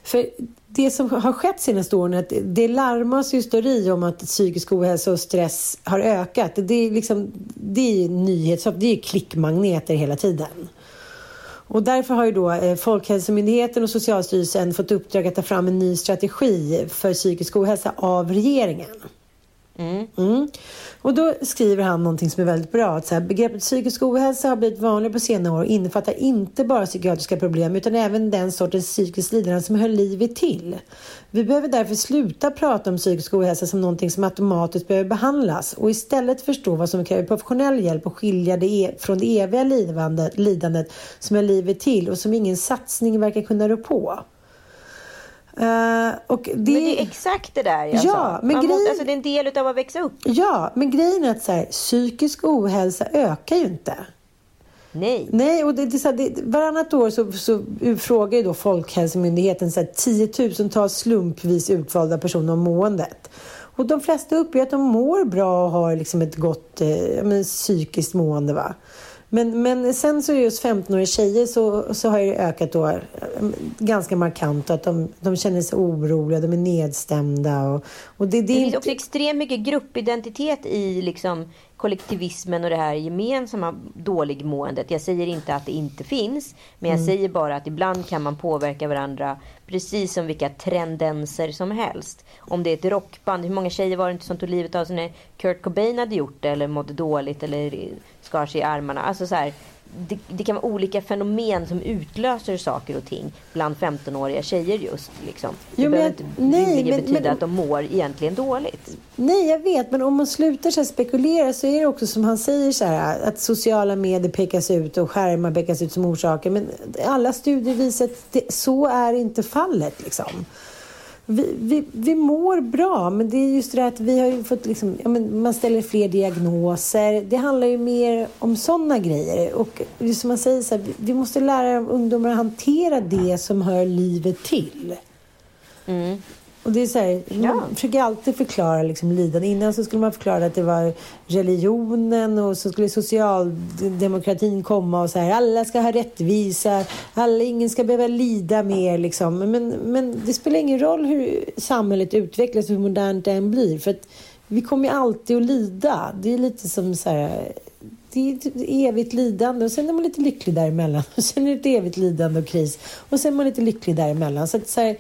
För det som har skett senaste åren är att det larmas hysteri om att psykisk ohälsa och stress har ökat. Det är, liksom, det är nyhets, det är klickmagneter hela tiden. Och därför har ju då eh, Folkhälsomyndigheten och Socialstyrelsen fått uppdrag att ta fram en ny strategi för psykisk ohälsa av regeringen. Mm. mm. Och då skriver han någonting som är väldigt bra. Att så här, begreppet psykisk ohälsa har blivit vanligare på senare år och innefattar inte bara psykiatriska problem utan även den sortens psykiskt lidande som hör livet till. Vi behöver därför sluta prata om psykisk ohälsa som någonting som automatiskt behöver behandlas och istället förstå vad som kräver professionell hjälp och skilja det e- från det eviga lidandet, lidandet som hör livet till och som ingen satsning verkar kunna rå på. Eh, och det... Men det är exakt det där jag Ja, sa. men Man måste, alltså, det är en del utav att växa upp. Ja, men grejen är att så här, psykisk ohälsa ökar ju inte. Nej. Nej, och det, det, så det, varannat år så, så frågar ju då Folkhälsomyndigheten så här, tiotusentals slumpvis utvalda personer om måendet. Och de flesta uppger att de mår bra och har liksom ett gott eh, ja, men, psykiskt mående. Va? Men, men sen så just 15-åriga tjejer så, så har det ökat då eh, ganska markant. Att de, de känner sig oroliga, de är nedstämda. Och, och det, det, Det finns inte... också extremt mycket gruppidentitet i liksom kollektivismen och det här gemensamma dåligmåendet. Jag säger inte att det inte finns, men jag säger bara att ibland kan man påverka varandra precis som vilka tendenser som helst. Om det är ett rockband, hur många tjejer var det inte som tog livet av sig när Kurt Cobain hade gjort det eller mådde dåligt eller skar sig i armarna. Alltså så här, det, det kan vara olika fenomen som utlöser saker och ting bland 15-åriga tjejer just. Liksom. Det Jo, behöver jag- inte nej, men- betyda men- att de mår egentligen dåligt. Nej, jag vet, men om man slutar så spekulera så är det också som han säger så här att sociala medier pekas ut och skärmar pekas ut som orsaker. Men alla studier visar att det, så är inte fallet. Liksom vi, vi, vi mår bra, men det är just det att vi har ju fått liksom, ja, men man ställer fler diagnoser. Det handlar ju mer om sådana grejer. Och som man säger, så här, vi måste lära ungdomar att hantera det som hör livet till. Mm. Och det är så här, Man försöker alltid förklara liksom lidande. Innan så skulle man förklara att det var religionen och så skulle socialdemokratin komma och så här, alla ska ha rättvisa, alla, ingen ska behöva lida mer. Liksom. Men, men det spelar ingen roll hur samhället utvecklas och hur modernt det än blir. För att vi kommer ju alltid att lida. Det är lite som så här, det är ett evigt lidande och sen är man lite lycklig däremellan. Och *laughs* sen är det ett evigt lidande och kris. Och sen är man lite lycklig däremellan. Så att, så här,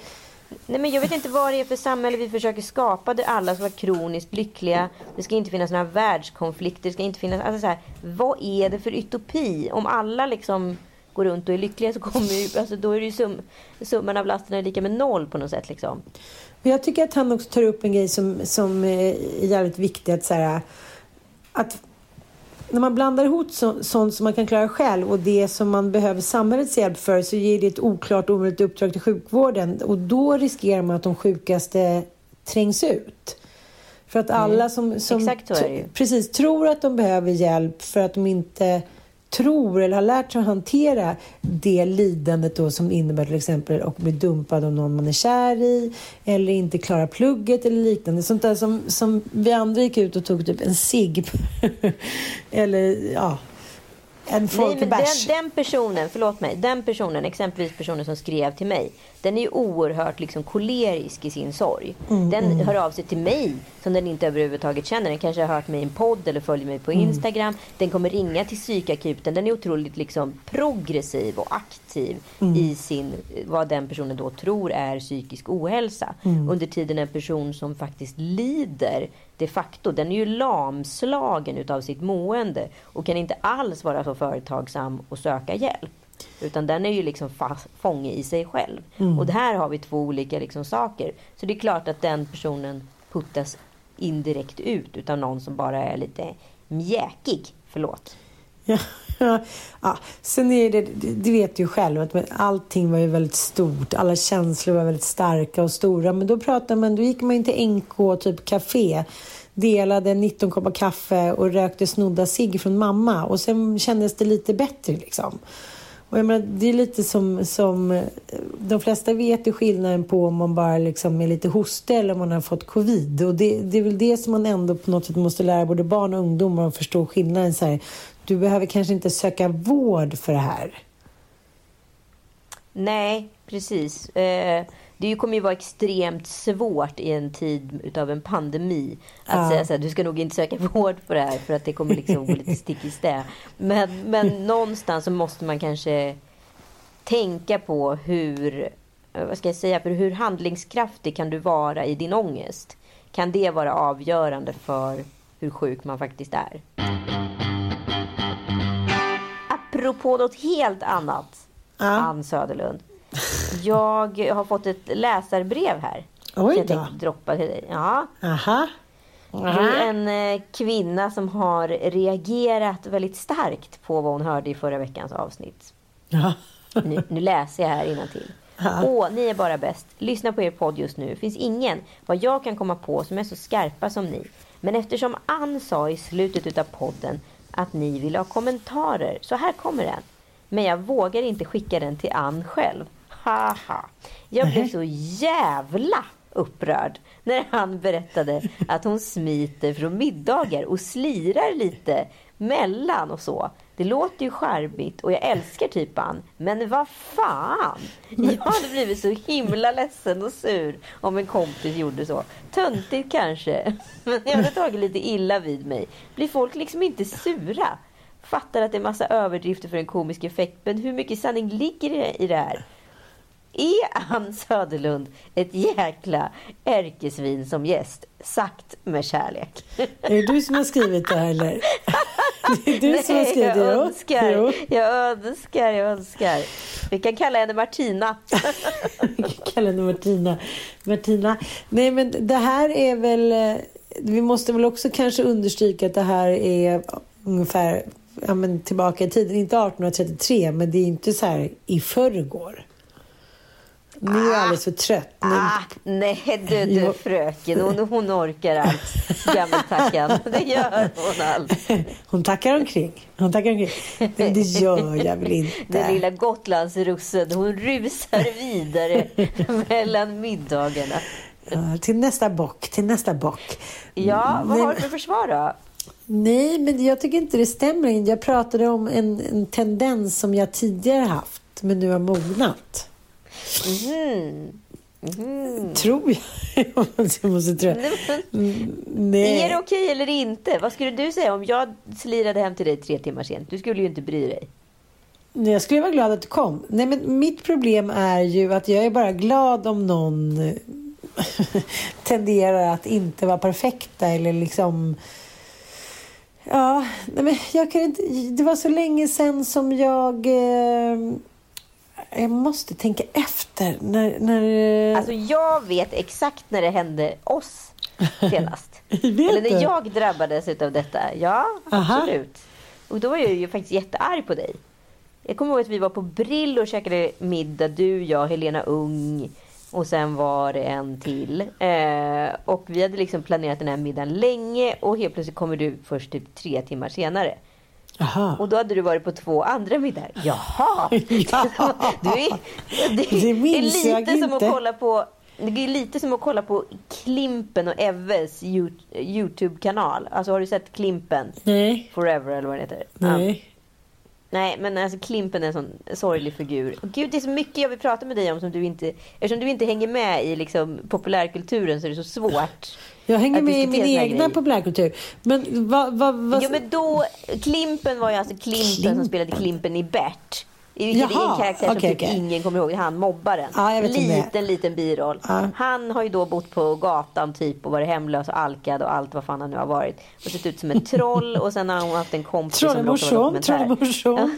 Nej, men jag vet inte vad det är för samhälle vi försöker skapa där alla ska vara kroniskt lyckliga. Det ska inte finnas några världskonflikter. Det ska inte finnas, alltså så här, vad är det för utopi? Om alla liksom går runt och är lyckliga så kommer ju, alltså då är det ju sum, summan av lasten är lika med noll på något sätt. Liksom. Jag tycker att han också tar upp en grej som, som är jävligt viktig. Att, så här, att när man blandar ihop så, sånt som man kan klara själv och det som man behöver samhällets hjälp för så ger det ett oklart och omöjligt uppdrag till sjukvården. Och då riskerar man att de sjukaste trängs ut. För att alla som, som Exakt precis, tror att de behöver hjälp för att de inte tror eller har lärt sig att hantera det lidandet då som innebär till exempel att bli dumpad av någon man är kär i eller inte klara plugget eller liknande. Sånt där som, som vi andra gick ut och tog typ en cigg *laughs* eller ja, en folkbärs. den, den personen, förlåt mig, den personen, exempelvis personen som skrev till mig, den är ju oerhört liksom kolerisk i sin sorg. Mm, den hör av sig till mig som den inte överhuvudtaget känner. Den kanske har hört mig i en podd eller följer mig på Mm. Instagram. Den kommer ringa till psykakuten. Den är otroligt liksom progressiv och aktiv Mm. i sin, vad den personen då tror är psykisk ohälsa. Mm. Under tiden en person som faktiskt lider de facto, den är ju lamslagen utav sitt mående och kan inte alls vara så företagsam och söka hjälp. Utan den är ju liksom fast, fånge i sig själv. Och det här har vi två olika liksom saker. Så det är klart att den personen puttas indirekt ut utav någon som bara är lite mjäkig. Förlåt. Ja, ja. Sen är det, det vet du ju själv, att allting var ju väldigt stort. Alla känslor var väldigt starka och stora. Men då pratade man, då gick man ju till NK, typ café, delade 19 koppar kaffe och rökte snodda cigg från mamma. Och sen kändes det lite bättre liksom. Och jag menar, det är lite som, som... Eh, de flesta vet ju skillnaden på om man bara liksom är lite hostig eller om man har fått covid. Och det, det är väl det som man ändå på något sätt måste lära både barn och ungdomar att förstå skillnaden. Så här, du behöver kanske inte söka vård för det här. Nej, precis. Eh, det kommer ju vara extremt svårt i en tid utav en pandemi att Ja. säga så här, du ska nog inte söka *laughs* vård för det här för att det kommer liksom gå lite stick i stäv. Men, men någonstans så måste man kanske tänka på hur, eh, vad ska jag säga, för hur handlingskraftig kan du vara i din ångest? Kan det vara avgörande för hur sjuk man faktiskt är? Apropå något helt annat, Ja. Ann Söderlund. Jag har fått ett läsarbrev här. Oj som jag då. tänkte droppa till dig. Ja. Aha. Det är en eh, kvinna som har reagerat väldigt starkt på vad hon hörde i förra veckans avsnitt. Ja. Nu, nu läser jag här till. Åh, ni är bara bäst. Lyssna på er podd just nu. finns ingen, vad jag kan komma på, som är så skarpa som ni. Men eftersom Ann sa i slutet utav podden att ni vill ha kommentarer, så här kommer den. Men jag vågar inte skicka den till Ann själv. Haha. Jag blev så jävla upprörd när han berättade *laughs* att hon smiter från middagar och slirar lite mellan och så. Det låter ju charmigt och jag älskar typ han. Men vad fan! Jag hade blivit så himla ledsen och sur om en kompis gjorde så. Töntigt kanske, *laughs* men jag hade tagit lite illa vid mig. Blir folk liksom inte sura? Fattar att det är massa överdrifter för en komisk effekt, men hur mycket sanning ligger det i det här? Är Ann Söderlund ett jäkla ärkesvin som gäst? Sagt med kärlek. Är det du som har skrivit det här eller? *laughs* Det är du som har skrivit jag önskar, Jo. jag önskar, jag önskar. Vi kan kalla henne Martina. *laughs* Kalla henne Martina. Martina. Nej, men det här är väl... eh, Vi måste väl också kanske understryka att det här är ungefär ja, men tillbaka i tiden. Inte 1833, men det är inte så här i förrgår. Nu är jag alldeles för trött. Nu, Ah, nej du, du *laughs* fröken, hon, hon orkar allt. Gammeltackan, det gör hon allt. *laughs* hon tackar omkring. Hon tackar omkring. Men det gör jag väl *laughs* inte. Den lilla Gotlandsrussen, hon rusar vidare mellan middagarna. Ja, till nästa bock, till nästa bock. Ja, vad har du för försvar då? Nej, men jag tycker inte det stämmer. Jag pratade om en, en tendens som jag tidigare haft, men nu har mognat. Tror jag. *laughs* jag måste tro. Mm, Nej. Är det okej eller inte? Vad skulle du säga om jag slirade hem till dig tre timmar sent? Du skulle ju inte bry dig. Nej, Jag skulle vara glad att du kom. Nej, men mitt problem är ju att jag är bara glad om någon eh, *laughs* tenderar att inte vara perfekta eller liksom... Ja, nej, men jag kan inte... Det var så länge sedan som jag... Eh, jag måste tänka efter. När, när, Alltså jag vet exakt när det hände oss *laughs* senast. Eller när jag drabbades av detta. Ja, Aha. absolut. Och då var jag ju faktiskt jättearg på dig. Jag kommer ihåg att vi var på Brill och käkade middag. Du, jag, Helena Ung och sen var det en till. Eh, och vi hade liksom planerat den här middagen länge och helt plötsligt kommer du först typ tre timmar senare. Aha. Och då hade du varit på två andra middagar. Jaha! *laughs* Ja. *laughs* Du är, det, Det minns är lite som inte. att kolla på det är lite som att kolla på Klimpen och Eves Yout- Youtube-kanal. Alltså har du sett Klimpen? Nej. Forever eller vad den heter? Nej. Nej, men alltså Klimpen är en sån sorglig figur. Och Gud, det är så mycket jag vill prata med dig om som du inte... Eftersom du inte hänger med i liksom, populärkulturen så är det så svårt. *laughs* Jag hänger med i min egna grejer. populärkultur. Men vad... vad, vad Jo, men då... Klimpen var ju alltså Klimpen Klimpen. som spelade Klimpen i Bert. Vilket är Jaha, en karaktär som typ okej. ingen kommer ihåg. Han mobbaren. Ja, jag vet vem det är. liten, liten biroll. Ja. Han har ju då bott på gatan typ och varit hemlös och alkad och allt vad fan han nu har varit. Och sett ut som ett troll och sen har han haft en kompis som vara Trollemorson, dokumentär. Trollemorson.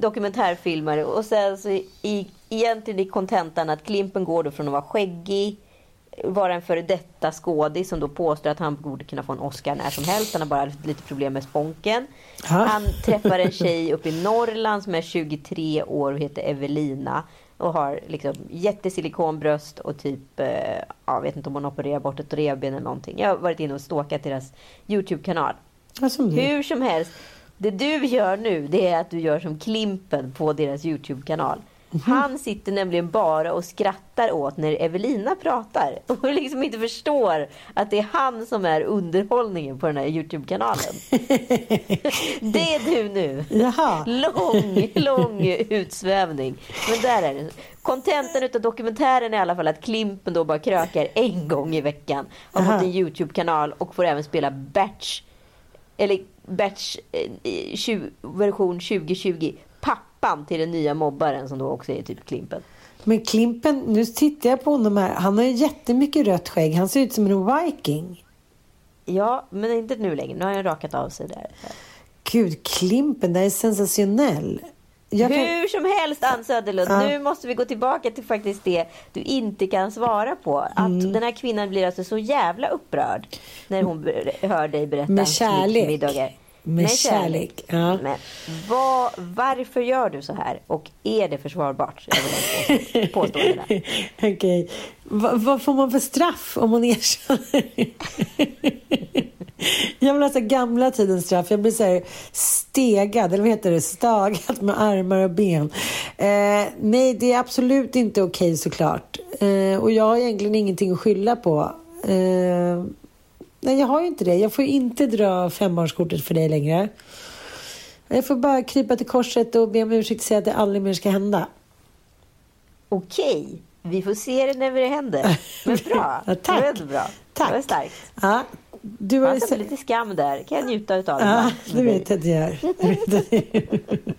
dokumentärfilmare. Och sen så i, egentligen i kontentan att Klimpen går då från att vara skäggig, vara en före detta skådis som då påstår att han borde kunna få en Oscar när som helst. Han har bara lite problem med sponken. Ja. Han träffar en tjej uppe i Norrland som är 23 år och heter Evelina. Och har liksom jättesilikonbröst och typ, eh, jag vet inte om hon opererar bort ett revben eller någonting. Jag har varit inne och stalkat deras Youtube-kanal. Som. Hur som helst, det du gör nu det är att du gör som Klimpen på deras Youtube-kanal. Mhm. Han sitter nämligen bara och skrattar åt när Evelina pratar *laughs* och liksom inte förstår att det är han som är underhållningen på den här Youtube-kanalen. *laughs* Det är du nu. Jaha. Lång, lång utsvävning. Men där är det. Kontentan utav dokumentären är i alla fall att Klimpen då bara krökar en gång i veckan. Har fått en Youtube-kanal och får även spela Batch. Eller Batch eh, i tju- version 2020. Pappan till den nya mobbaren som då också är typ Klimpen. Men Klimpen, nu tittar jag på honom här. Han har ju jättemycket rött skägg. Han ser ut som en viking. Ja, men inte nu längre. Nu har jag rakat av sig där. Gud, Klimpen, det här är sensationell. Jag kan... Hur som helst Ann Söderlund, Ja. nu måste vi gå tillbaka till faktiskt det du inte kan svara på. Att Mm. den här kvinnan blir alltså så jävla upprörd när hon hör dig berätta Med kärlek. middagar. Med kärlek, ja. Men vad, varför gör du så här? Och är det försvarbart? *laughs* Påståendena. Okej. Va, vad får man för straff om man erkänner? *laughs* jag vill ha gamla tidens straff. Jag blir så här stegad, eller vad heter det? Stagad med armar och ben. Eh, nej, det är absolut inte okej såklart. Eh, och jag har egentligen ingenting att skylla på. Eh, nej, jag har ju inte det. Jag får inte dra fembarnskortet för dig längre. Jag får bara krypa till korset och be om ursäkt och säga att det aldrig mer ska hända. Okej, vi får se det när det händer. Men bra, *laughs* Ja, tack. det var bra. Tack. Det var starkt. Ja, du har sett... lite skam där, kan jag njuta utav. Ja, vet jag att. Det vet jag att du gör.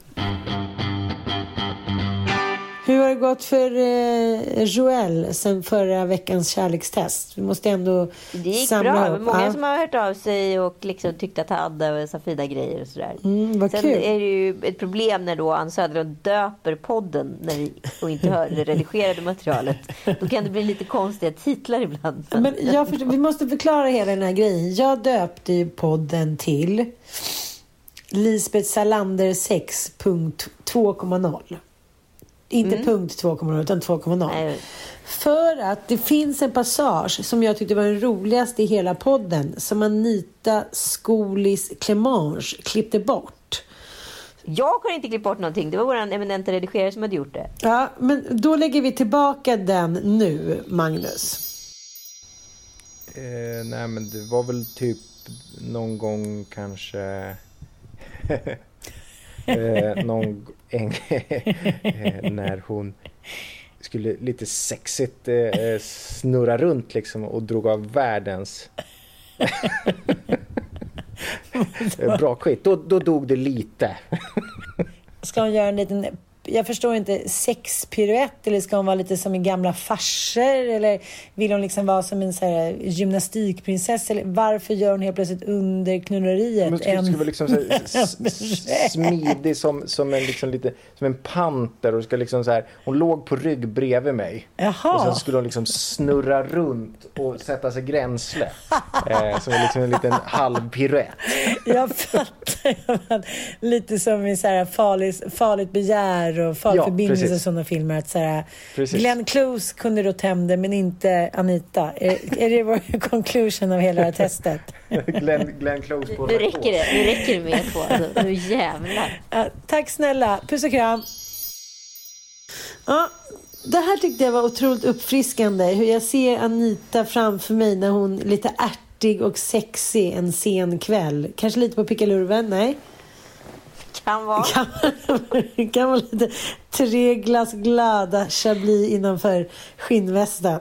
*laughs* Hur har det gått för eh, Joel sen förra veckans kärlekstest? Vi måste ändå Det gick samla bra. Var många Ja. som har hört av sig och liksom tyckte att han hade så fina grejer och sådär. Mm, vad Sen kul. är det ju ett problem när då Ann Söderlund döper podden när vi, och inte hör det redigerade materialet. Då kan det bli lite konstiga titlar ibland. Men jag förstår, vi måste förklara hela den här grejen. Jag döpte ju podden till Lisbeth Salander 6.2.0. Inte punkt 2,0 utan 2,0. Nej. För att det finns en passage som jag tyckte var den roligaste i hela podden som Anita Skolis Clemange klippte bort. Jag har inte klippt bort någonting. Det var vår eminenta redigerare som hade gjort det. Ja, men då lägger vi tillbaka den nu, Magnus. Eh, nej men det var väl typ någon gång kanske... *laughs* eh, någon en, *laughs* eh, när hon skulle lite sexigt eh, snurra runt liksom och drog av världens *laughs* eh, bra skit. Då, då dog det lite. Ska hon göra en liten, jag förstår inte, sexpiruett eller ska hon vara lite som i gamla farser eller vill hon liksom vara som en så här gymnastikprinsessa eller varför gör hon helt plötsligt under knulleriet Men skulle, skulle vara liksom så här, *laughs* smidig som, som, en, liksom lite, som en panter och ska liksom så här, hon låg på rygg bredvid mig. Jaha. Och sen skulle hon liksom snurra runt och sätta sig gränsle. *laughs* eh, som liksom en liten halvpiruett. Jag fattar. *laughs* Lite som i så här farligt, farligt begär och farlig Ja, sådana filmer. Att så här, Precis. Glenn Close kunde hem det men inte Anita. Är, är det vår *laughs* conclusion av hela det här testet? *laughs* Glenn, Glenn Close på Nu räcker det. Nu räcker det med två. Alltså, nu jävlar. Ja, tack snälla. Puss och kram. Ja, det här tyckte jag var otroligt uppfriskande. Hur jag ser Anita framför mig när hon är lite ärtig och sexig en sen kväll. Kanske lite på pickalurven, nej? Kan vara. Kan, kan vara lite tre glas glada chablis innanför skinnvästen.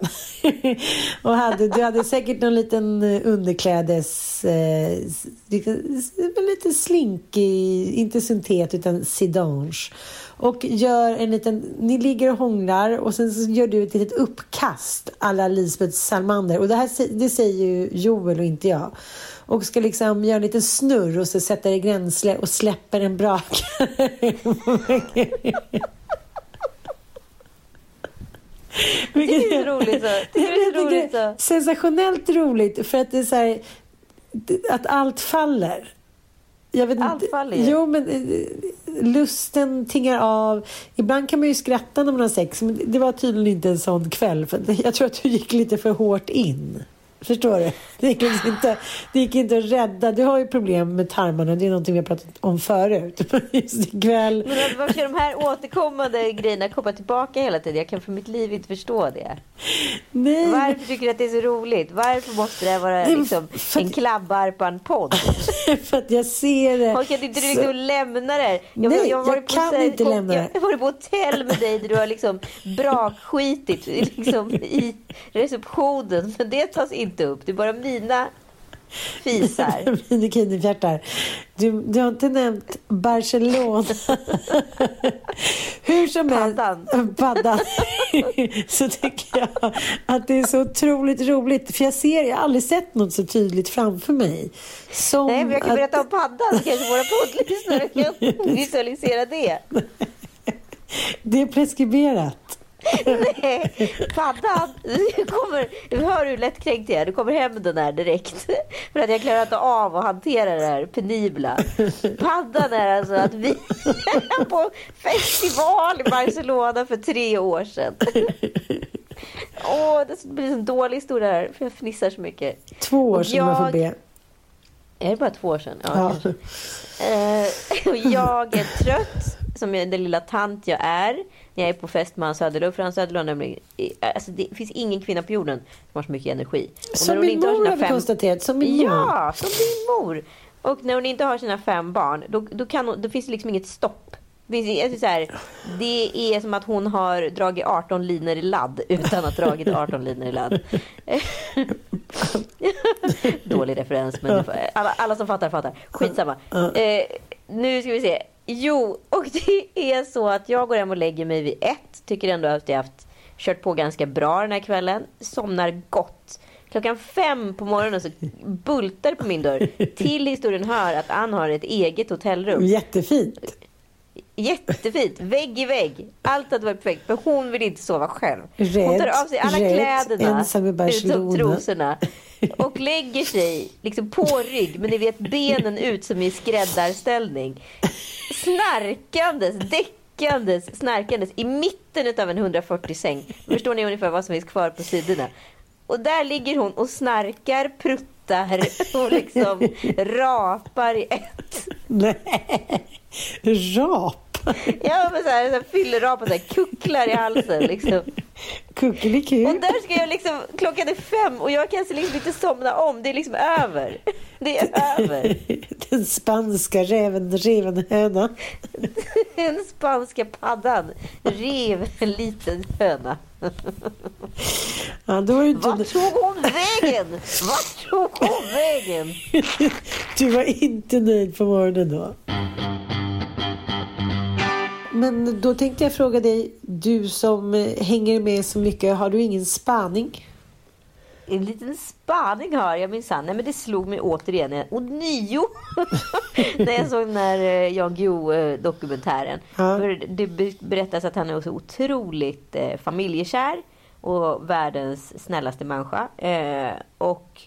*laughs* och hade, du hade säkert någon liten eh, underklädes... Eh, lite, slinkig, inte syntet utan sidange. Och gör en liten... Ni ligger och hånglar och sen så gör du ett litet uppkast alla Lisbeth Salmander. Och det här det säger ju Joel och inte jag. Och ska liksom göra en liten snurr och så sätter det gränsle och släpper en brakare. *laughs* Vilket Det är roligt så. Det är roligt det är så. sensationellt roligt för att det är så här, att allt faller. Vet Allt faller. Jo, men eh, lusten tingar av. Ibland kan man ju skratta när man har sex, men det var tydligen inte en sån kväll. För jag tror att du gick lite för hårt in. Förstår du? Det gick, liksom inte, det gick inte att rädda. Du har ju problem med tarmarna. Det är någonting vi har pratat om förut. *laughs* Just ikväll. Men att- varför de här återkommande grejerna komma tillbaka hela tiden? Jag kan för mitt liv inte förstå det. Nej. Varför tycker du att det är så roligt? Varför måste det vara Nej, liksom för en att- klabbarpan-podd? *laughs* för att jag ser det. Och kan inte du så- liksom lämna det? Jag, Nej, jag på kan här- inte på, lämna det. Jag har varit på hotell med dig där du har liksom brakskitit liksom, i receptionen. Men det tas inte upp. Det är bara mina fisar. *laughs* Minikini-fjärtar. Du, du har inte nämnt Barcelona. *laughs* Hur som helst. Paddan. Paddan. *laughs* så tycker jag att det är så otroligt roligt. För jag ser, jag har aldrig sett något så tydligt framför mig. Som Nej, men jag kan att- berätta om paddan. Så kanske våra poddlyssnare kan visualisera det. Det är preskriberat. Nej, paddan. Du kommer, du hör hur lättkränkt jag är. Du kommer hem med den här direkt. För att jag klarar inte av att hantera det här penibla. Paddan är alltså att vi är på festival i Barcelona för tre år sedan. Åh, det blir en dålig historia här. För jag fnissar så mycket. Två år sedan man får jag- be. Är det bara två år sedan? Ja, Ja. Eh, och jag är trött, som jag- den lilla tant jag är. När jag är på fest med Hans Söderlund. För Hans Söderlund nämligen, alltså det finns ingen kvinna på jorden som har så mycket energi. Och Som min har mor sina har vi konstaterat. Som min mor. Ja, som din mor. Och när hon inte har sina fem barn, då, då, kan hon, då finns det liksom inget stopp. Det, finns, alltså så här, det är som att hon har dragit 18 linor i ladd utan att ha dragit 18 linor i ladd. *laughs* Dålig referens, men alla, alla som fattar fattar. Skitsamma. Eh, nu ska vi se. Jo, och *laughs* det är så att jag går hem och lägger mig vid ett. Tycker ändå att jag haft kört på ganska bra den här kvällen. Somnar gott. Klockan fem på morgonen så bultar på min dörr. *laughs* Till historien hör att Ann har ett eget hotellrum. Jättefint. Jättefint, vägg i vägg. Allt hade varit perfekt, men hon vill inte sova själv. Hon Rätt, tar av sig alla rätt, kläderna, utom Barcelona. trosorna. Och lägger sig liksom på rygg, men ni vet benen ut som i skräddarställning. Snarkandes, snarkandes, snarkandes i mitten av en 140-säng. Förstår ni ungefär vad som finns kvar på sidorna? Och där ligger hon och snarkar, pruttar och liksom rapar i ett. Nej. Rap? Ja, men så här, så här fyllerapar, så här, kucklar i halsen liksom. Kuckeliku. Och där ska jag liksom, klockan är fem och jag kan liksom inte somna om. Det är liksom över. Det är över. Den spanska räven, reven höna. Den spanska paddan rev en liten höna. Ja, då var inte, Vart tog hon vägen? Vart tog hon vägen? du var inte nöjd på morgonen då. Men då tänkte jag fråga dig, du som eh, hänger med så mycket, har du ingen spaning? En liten spaning har jag minsann. Nej men det slog mig återigen och nio *laughs* när jag såg den här eh, Jan Guillou dokumentären. Ja. För det be- berättas att han är så otroligt eh, familjekär och världens snällaste människa. Eh, och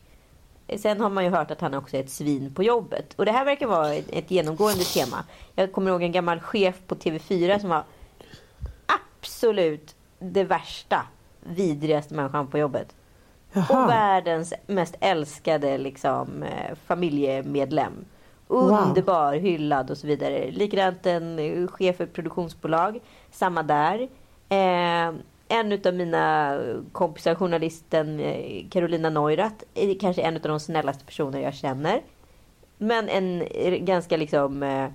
sen har man ju hört att han också är ett svin på jobbet. Och det här verkar vara ett, genomgående tema. Jag kommer ihåg en gammal chef på TV4 som var absolut det värsta, vidrigaste människan på jobbet. Och Jaha. världens mest älskade liksom, eh, familjemedlem. Wow. Underbar, hyllad och så vidare. Likadant en eh, chef för ett produktionsbolag. Samma där. Eh, en av mina kompisar, journalisten eh, Carolina Neurath, är kanske en av de snällaste personer jag känner. Men en ganska liksom eh,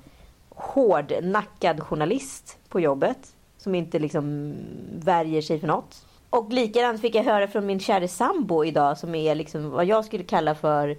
hårdnackad journalist på jobbet. Som inte liksom värjer sig för något. Och likadant fick jag höra från min kära sambo idag som är liksom vad jag skulle kalla för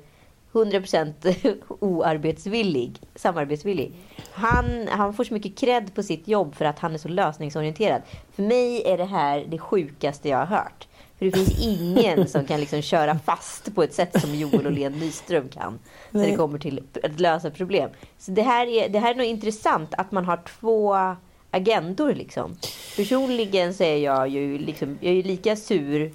100% *laughs* oarbetsvillig, samarbetsvillig. Han, han får så mycket cred på sitt jobb för att han är så lösningsorienterad. För mig är det här det sjukaste jag har hört. För det finns ingen som kan liksom köra fast på ett sätt som Joel och Len Nyström kan. När det Nej. kommer till att lösa problem. Så det här är, det här är nog intressant att man har två agendor liksom. Personligen så är jag ju liksom, jag är lika sur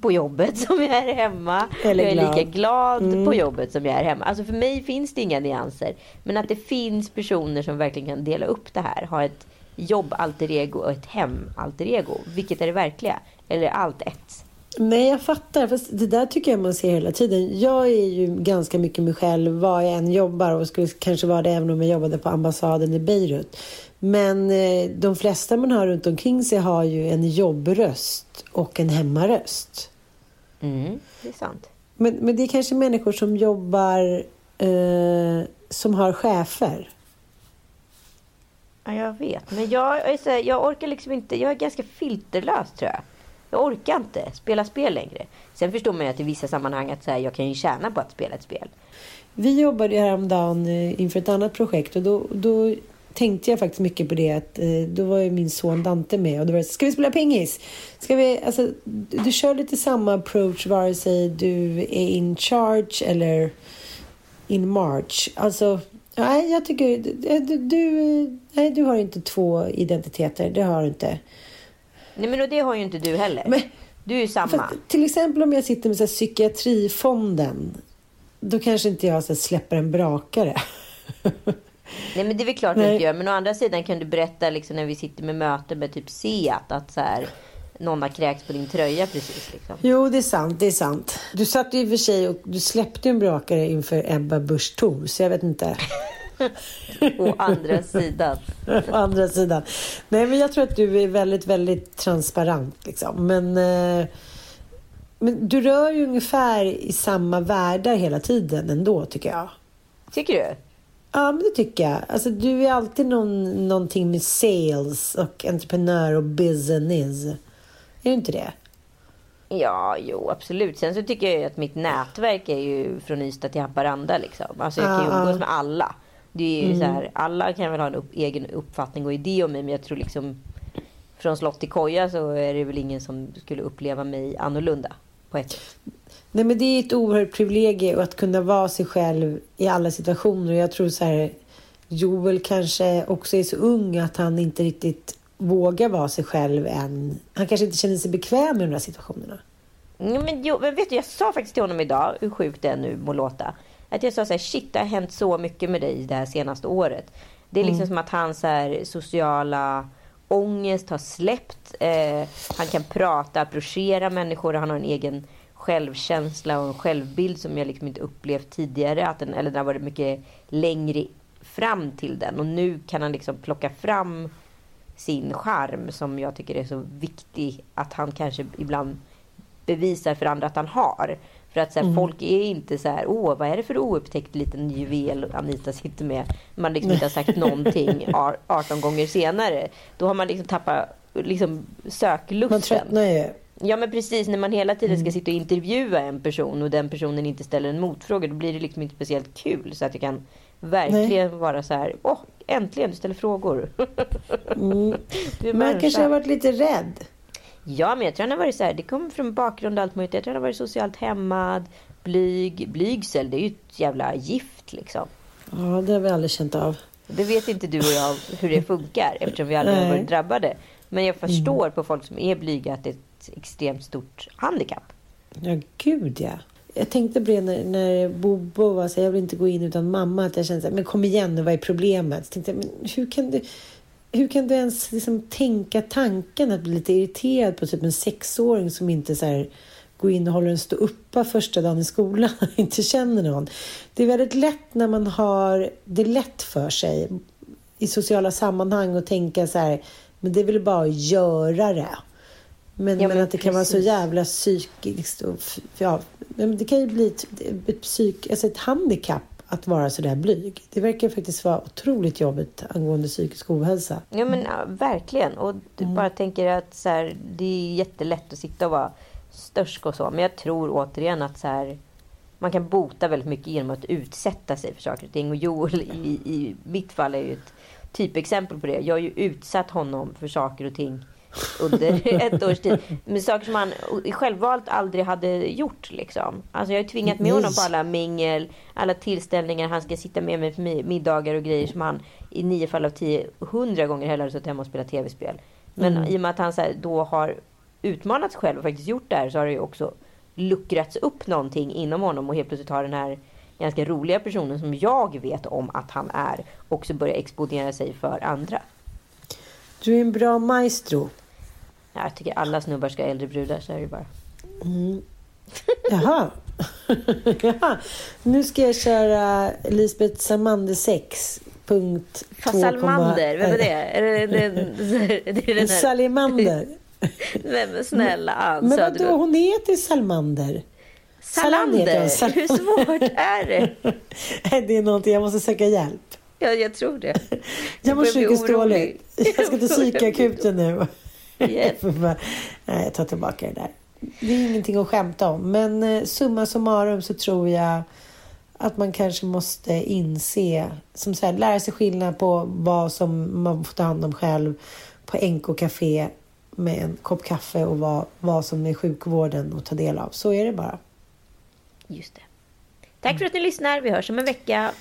på jobbet som jag är hemma. Eller jag är glad. lika glad Mm. på jobbet som jag är hemma. Alltså för mig finns det inga nyanser. Men att det finns personer som verkligen kan dela upp det här. Ha ett jobb alter ego och ett hem alter ego. Vilket är det verkliga? Eller allt ett? Nej, jag fattar. Fast det där tycker jag man ser hela tiden. Jag är ju ganska mycket mig själv var jag än jobbar och skulle kanske vara det även om jag jobbade på ambassaden i Beirut. Men eh, de flesta man har runt omkring sig har ju en jobbröst och en hemmaröst. Mm, det är sant. Men, men det är kanske människor som jobbar eh, som har chefer. Ja, jag vet. Men jag, här, jag orkar liksom inte. Jag är ganska filterlös tror jag. Jag orkar inte spela spel längre. Sen förstår man ju att i vissa sammanhang att så här, jag kan ju tjäna på att spela ett spel. Vi jobbade ju häromdagen eh, inför ett annat projekt och då, då tänkte jag faktiskt mycket på det att eh, då var ju min son Dante med och då var det ska vi spela pingis? Ska vi, alltså, du, kör lite samma approach vare sig du är in charge eller in march. Alltså, nej, jag tycker du, du, du, nej, du har inte två identiteter, det har du inte. Nej men och det har ju inte du heller. Men- du är ju samma. Fast, till exempel om jag sitter med så här, psykiatrifonden, då kanske inte jag så här, släpper en brakare. *laughs* Nej men det är väl klart du Nej. inte gör. Men å andra sidan kan du berätta liksom när vi sitter med möten med typ Seat att så här, någon har kräkts på din tröja precis liksom. Jo, det är sant. Det är sant. Du satt ju i och för sig och du släppte en brakare inför Ebba Busch Thor, så jag vet inte. *laughs* Å andra sidan. *laughs* Å andra sidan. Nej, men jag tror att du är väldigt, väldigt transparent liksom. Men, eh, men du rör ju ungefär i samma världar hela tiden ändå, tycker jag. Tycker du? Ja, men det tycker jag. Alltså, du är alltid någon, någonting med sales och entreprenör och business. Är du inte det? Ja, jo absolut. Sen så tycker jag ju att mitt nätverk är ju från Ystad till Haparanda liksom. Alltså jag kan ju Ja, umgås ja. med alla. Det är ju så här, alla kan väl ha en upp, egen uppfattning och idé om mig. Men jag tror liksom från slott till koja så är det väl ingen som skulle uppleva mig annorlunda. På ett. Nej, men det är ett oerhört privilegium att kunna vara sig själv i alla situationer. Jag tror så här, Joel kanske också är så ung att han inte riktigt vågar vara sig själv än. Han kanske inte känner sig bekväm i de här situationerna. Ja, men, jo, men vet du, jag sa faktiskt till honom idag, hur sjukt det nu må låta. Att jag sa så här, shit det har hänt så mycket med dig det här senaste året. Det är liksom som att hans här, sociala ångest har släppt. Eh, han kan prata, approchera människor. Han har en egen självkänsla och en självbild som jag liksom inte upplevt tidigare. Att den, eller den har varit mycket längre fram till den. Och nu kan han liksom plocka fram sin charm som jag tycker är så viktig att han kanske ibland bevisar för andra att han har. För att så här, mm. folk är inte så här, åh vad är det för oupptäckt liten juvel Anita sitter med. Man liksom inte har *laughs* sagt någonting 18 gånger senare. Då har man liksom tappat liksom, söklusten. Man tröttnar ju. Ja men precis, när man hela tiden ska mm. sitta och intervjua en person och den personen inte ställer en motfråga då blir det liksom inte speciellt kul. Så att det kan verkligen Nej. vara så här, åh äntligen du ställer frågor. mm. *laughs* Man kanske har varit lite rädd. Ja, men jag tror han har varit så här, det kommer från bakgrund och allt möjligt. Jag tror han har varit socialt hämmad, blyg, blygsel. Det är ju ett jävla gift liksom. Ja, det har vi aldrig känt av. Det vet inte du och jag hur det funkar eftersom vi aldrig har varit drabbade. Men jag förstår mm. på folk som är blyga att det ett extremt stort handikapp. Ja, gud ja. Jag tänkte på det när, när Bobo var så jag vill inte gå in utan mamma. Att jag kände så här, men kom igen nu, vad är problemet? Så tänkte jag, men hur kan du hur kan du ens liksom tänka tanken att bli lite irriterad på typ en sexåring som inte så här, går in och håller en stå uppa första dagen i skolan och *laughs* inte känner någon. Det är väldigt lätt när man har det lätt för sig i sociala sammanhang och tänka så här, men det är väl bara att göra det. Men, ja, men, men att det precis. kan vara så jävla psykiskt och ja, det kan ju bli ett, ett, psyk, alltså ett handikapp att vara så där blyg. Det verkar faktiskt vara otroligt jobbigt angående psykisk ohälsa. Ja men ja, verkligen. Och du mm. bara tänker att så här, det är jättelätt att sitta och vara störsk och så. Men jag tror återigen att så här, man kan bota väldigt mycket genom att utsätta sig för saker och ting. Och Joel i, i mitt fall är ju ett typexempel på det. Jag har ju utsatt honom för saker och ting under *laughs* ett års tid. Med saker som han självvalt aldrig hade gjort. Liksom. Alltså jag har tvingat med honom på alla mingel, alla tillställningar. Han ska sitta med mig för middagar och grejer som han i nio fall av tio, hundra gånger hellre suttit hemma och spelat tv-spel. Men mm. i och med att han här, då har utmanat sig själv och faktiskt gjort det här så har det ju också luckrats upp någonting inom honom och helt plötsligt har den här ganska roliga personen som jag vet om att han är också börjar exponera sig för andra. Du är en bra maestro. Ja, jag tycker alla snubbar ska ha äldre brudar, så är det bara. Mm. Jaha. *laughs* Jaha. Nu ska jag köra Lisbeth Salmander 6. Punkt Fast Salmander, vem är det? Är det, den, *laughs* det är den här... Salimander. Men snälla Ann Men vadå, hon heter Salmander. Salander? Sal Hur svårt är det? *laughs* det är någonting, jag måste söka hjälp. Ja, jag tror det. Jag mår psykiskt dåligt. Jag ska till psykakuten nu. Yes. *laughs* Nej, jag tar tillbaka det där. Det är ingenting att skämta om. Men eh, summa summarum så tror jag att man kanske måste inse, som så här, lära sig skillnad på vad som man får ta hand om själv på NK Café med en kopp kaffe och vad, vad som är sjukvården att ta del av. Så är det bara. Just det. Tack för att ni lyssnar. Vi hörs om en vecka.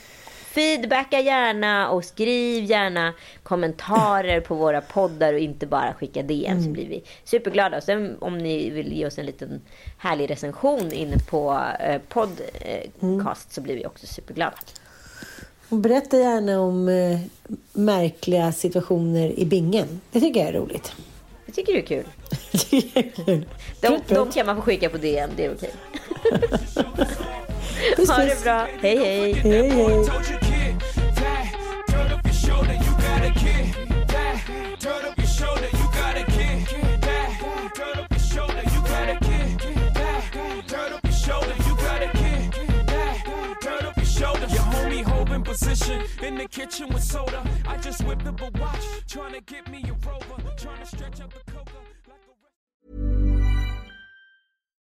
Feedbacka gärna och skriv gärna kommentarer på våra poddar och inte bara skicka DM mm. så blir vi superglada. Sen om ni vill ge oss en liten härlig recension inne på eh, podcast mm. så blir vi också superglada. Och berätta gärna om eh, märkliga situationer i bingen. Det tycker jag är roligt. *laughs* Jag tycker det är kul. de, de kan man få skicka på DM, det är okej. *laughs* ha det bra. Hej, hej. hej, hej. in the kitchen with soda. I just whipped up a watch, trying to get me a rover, trying to stretch out the coca.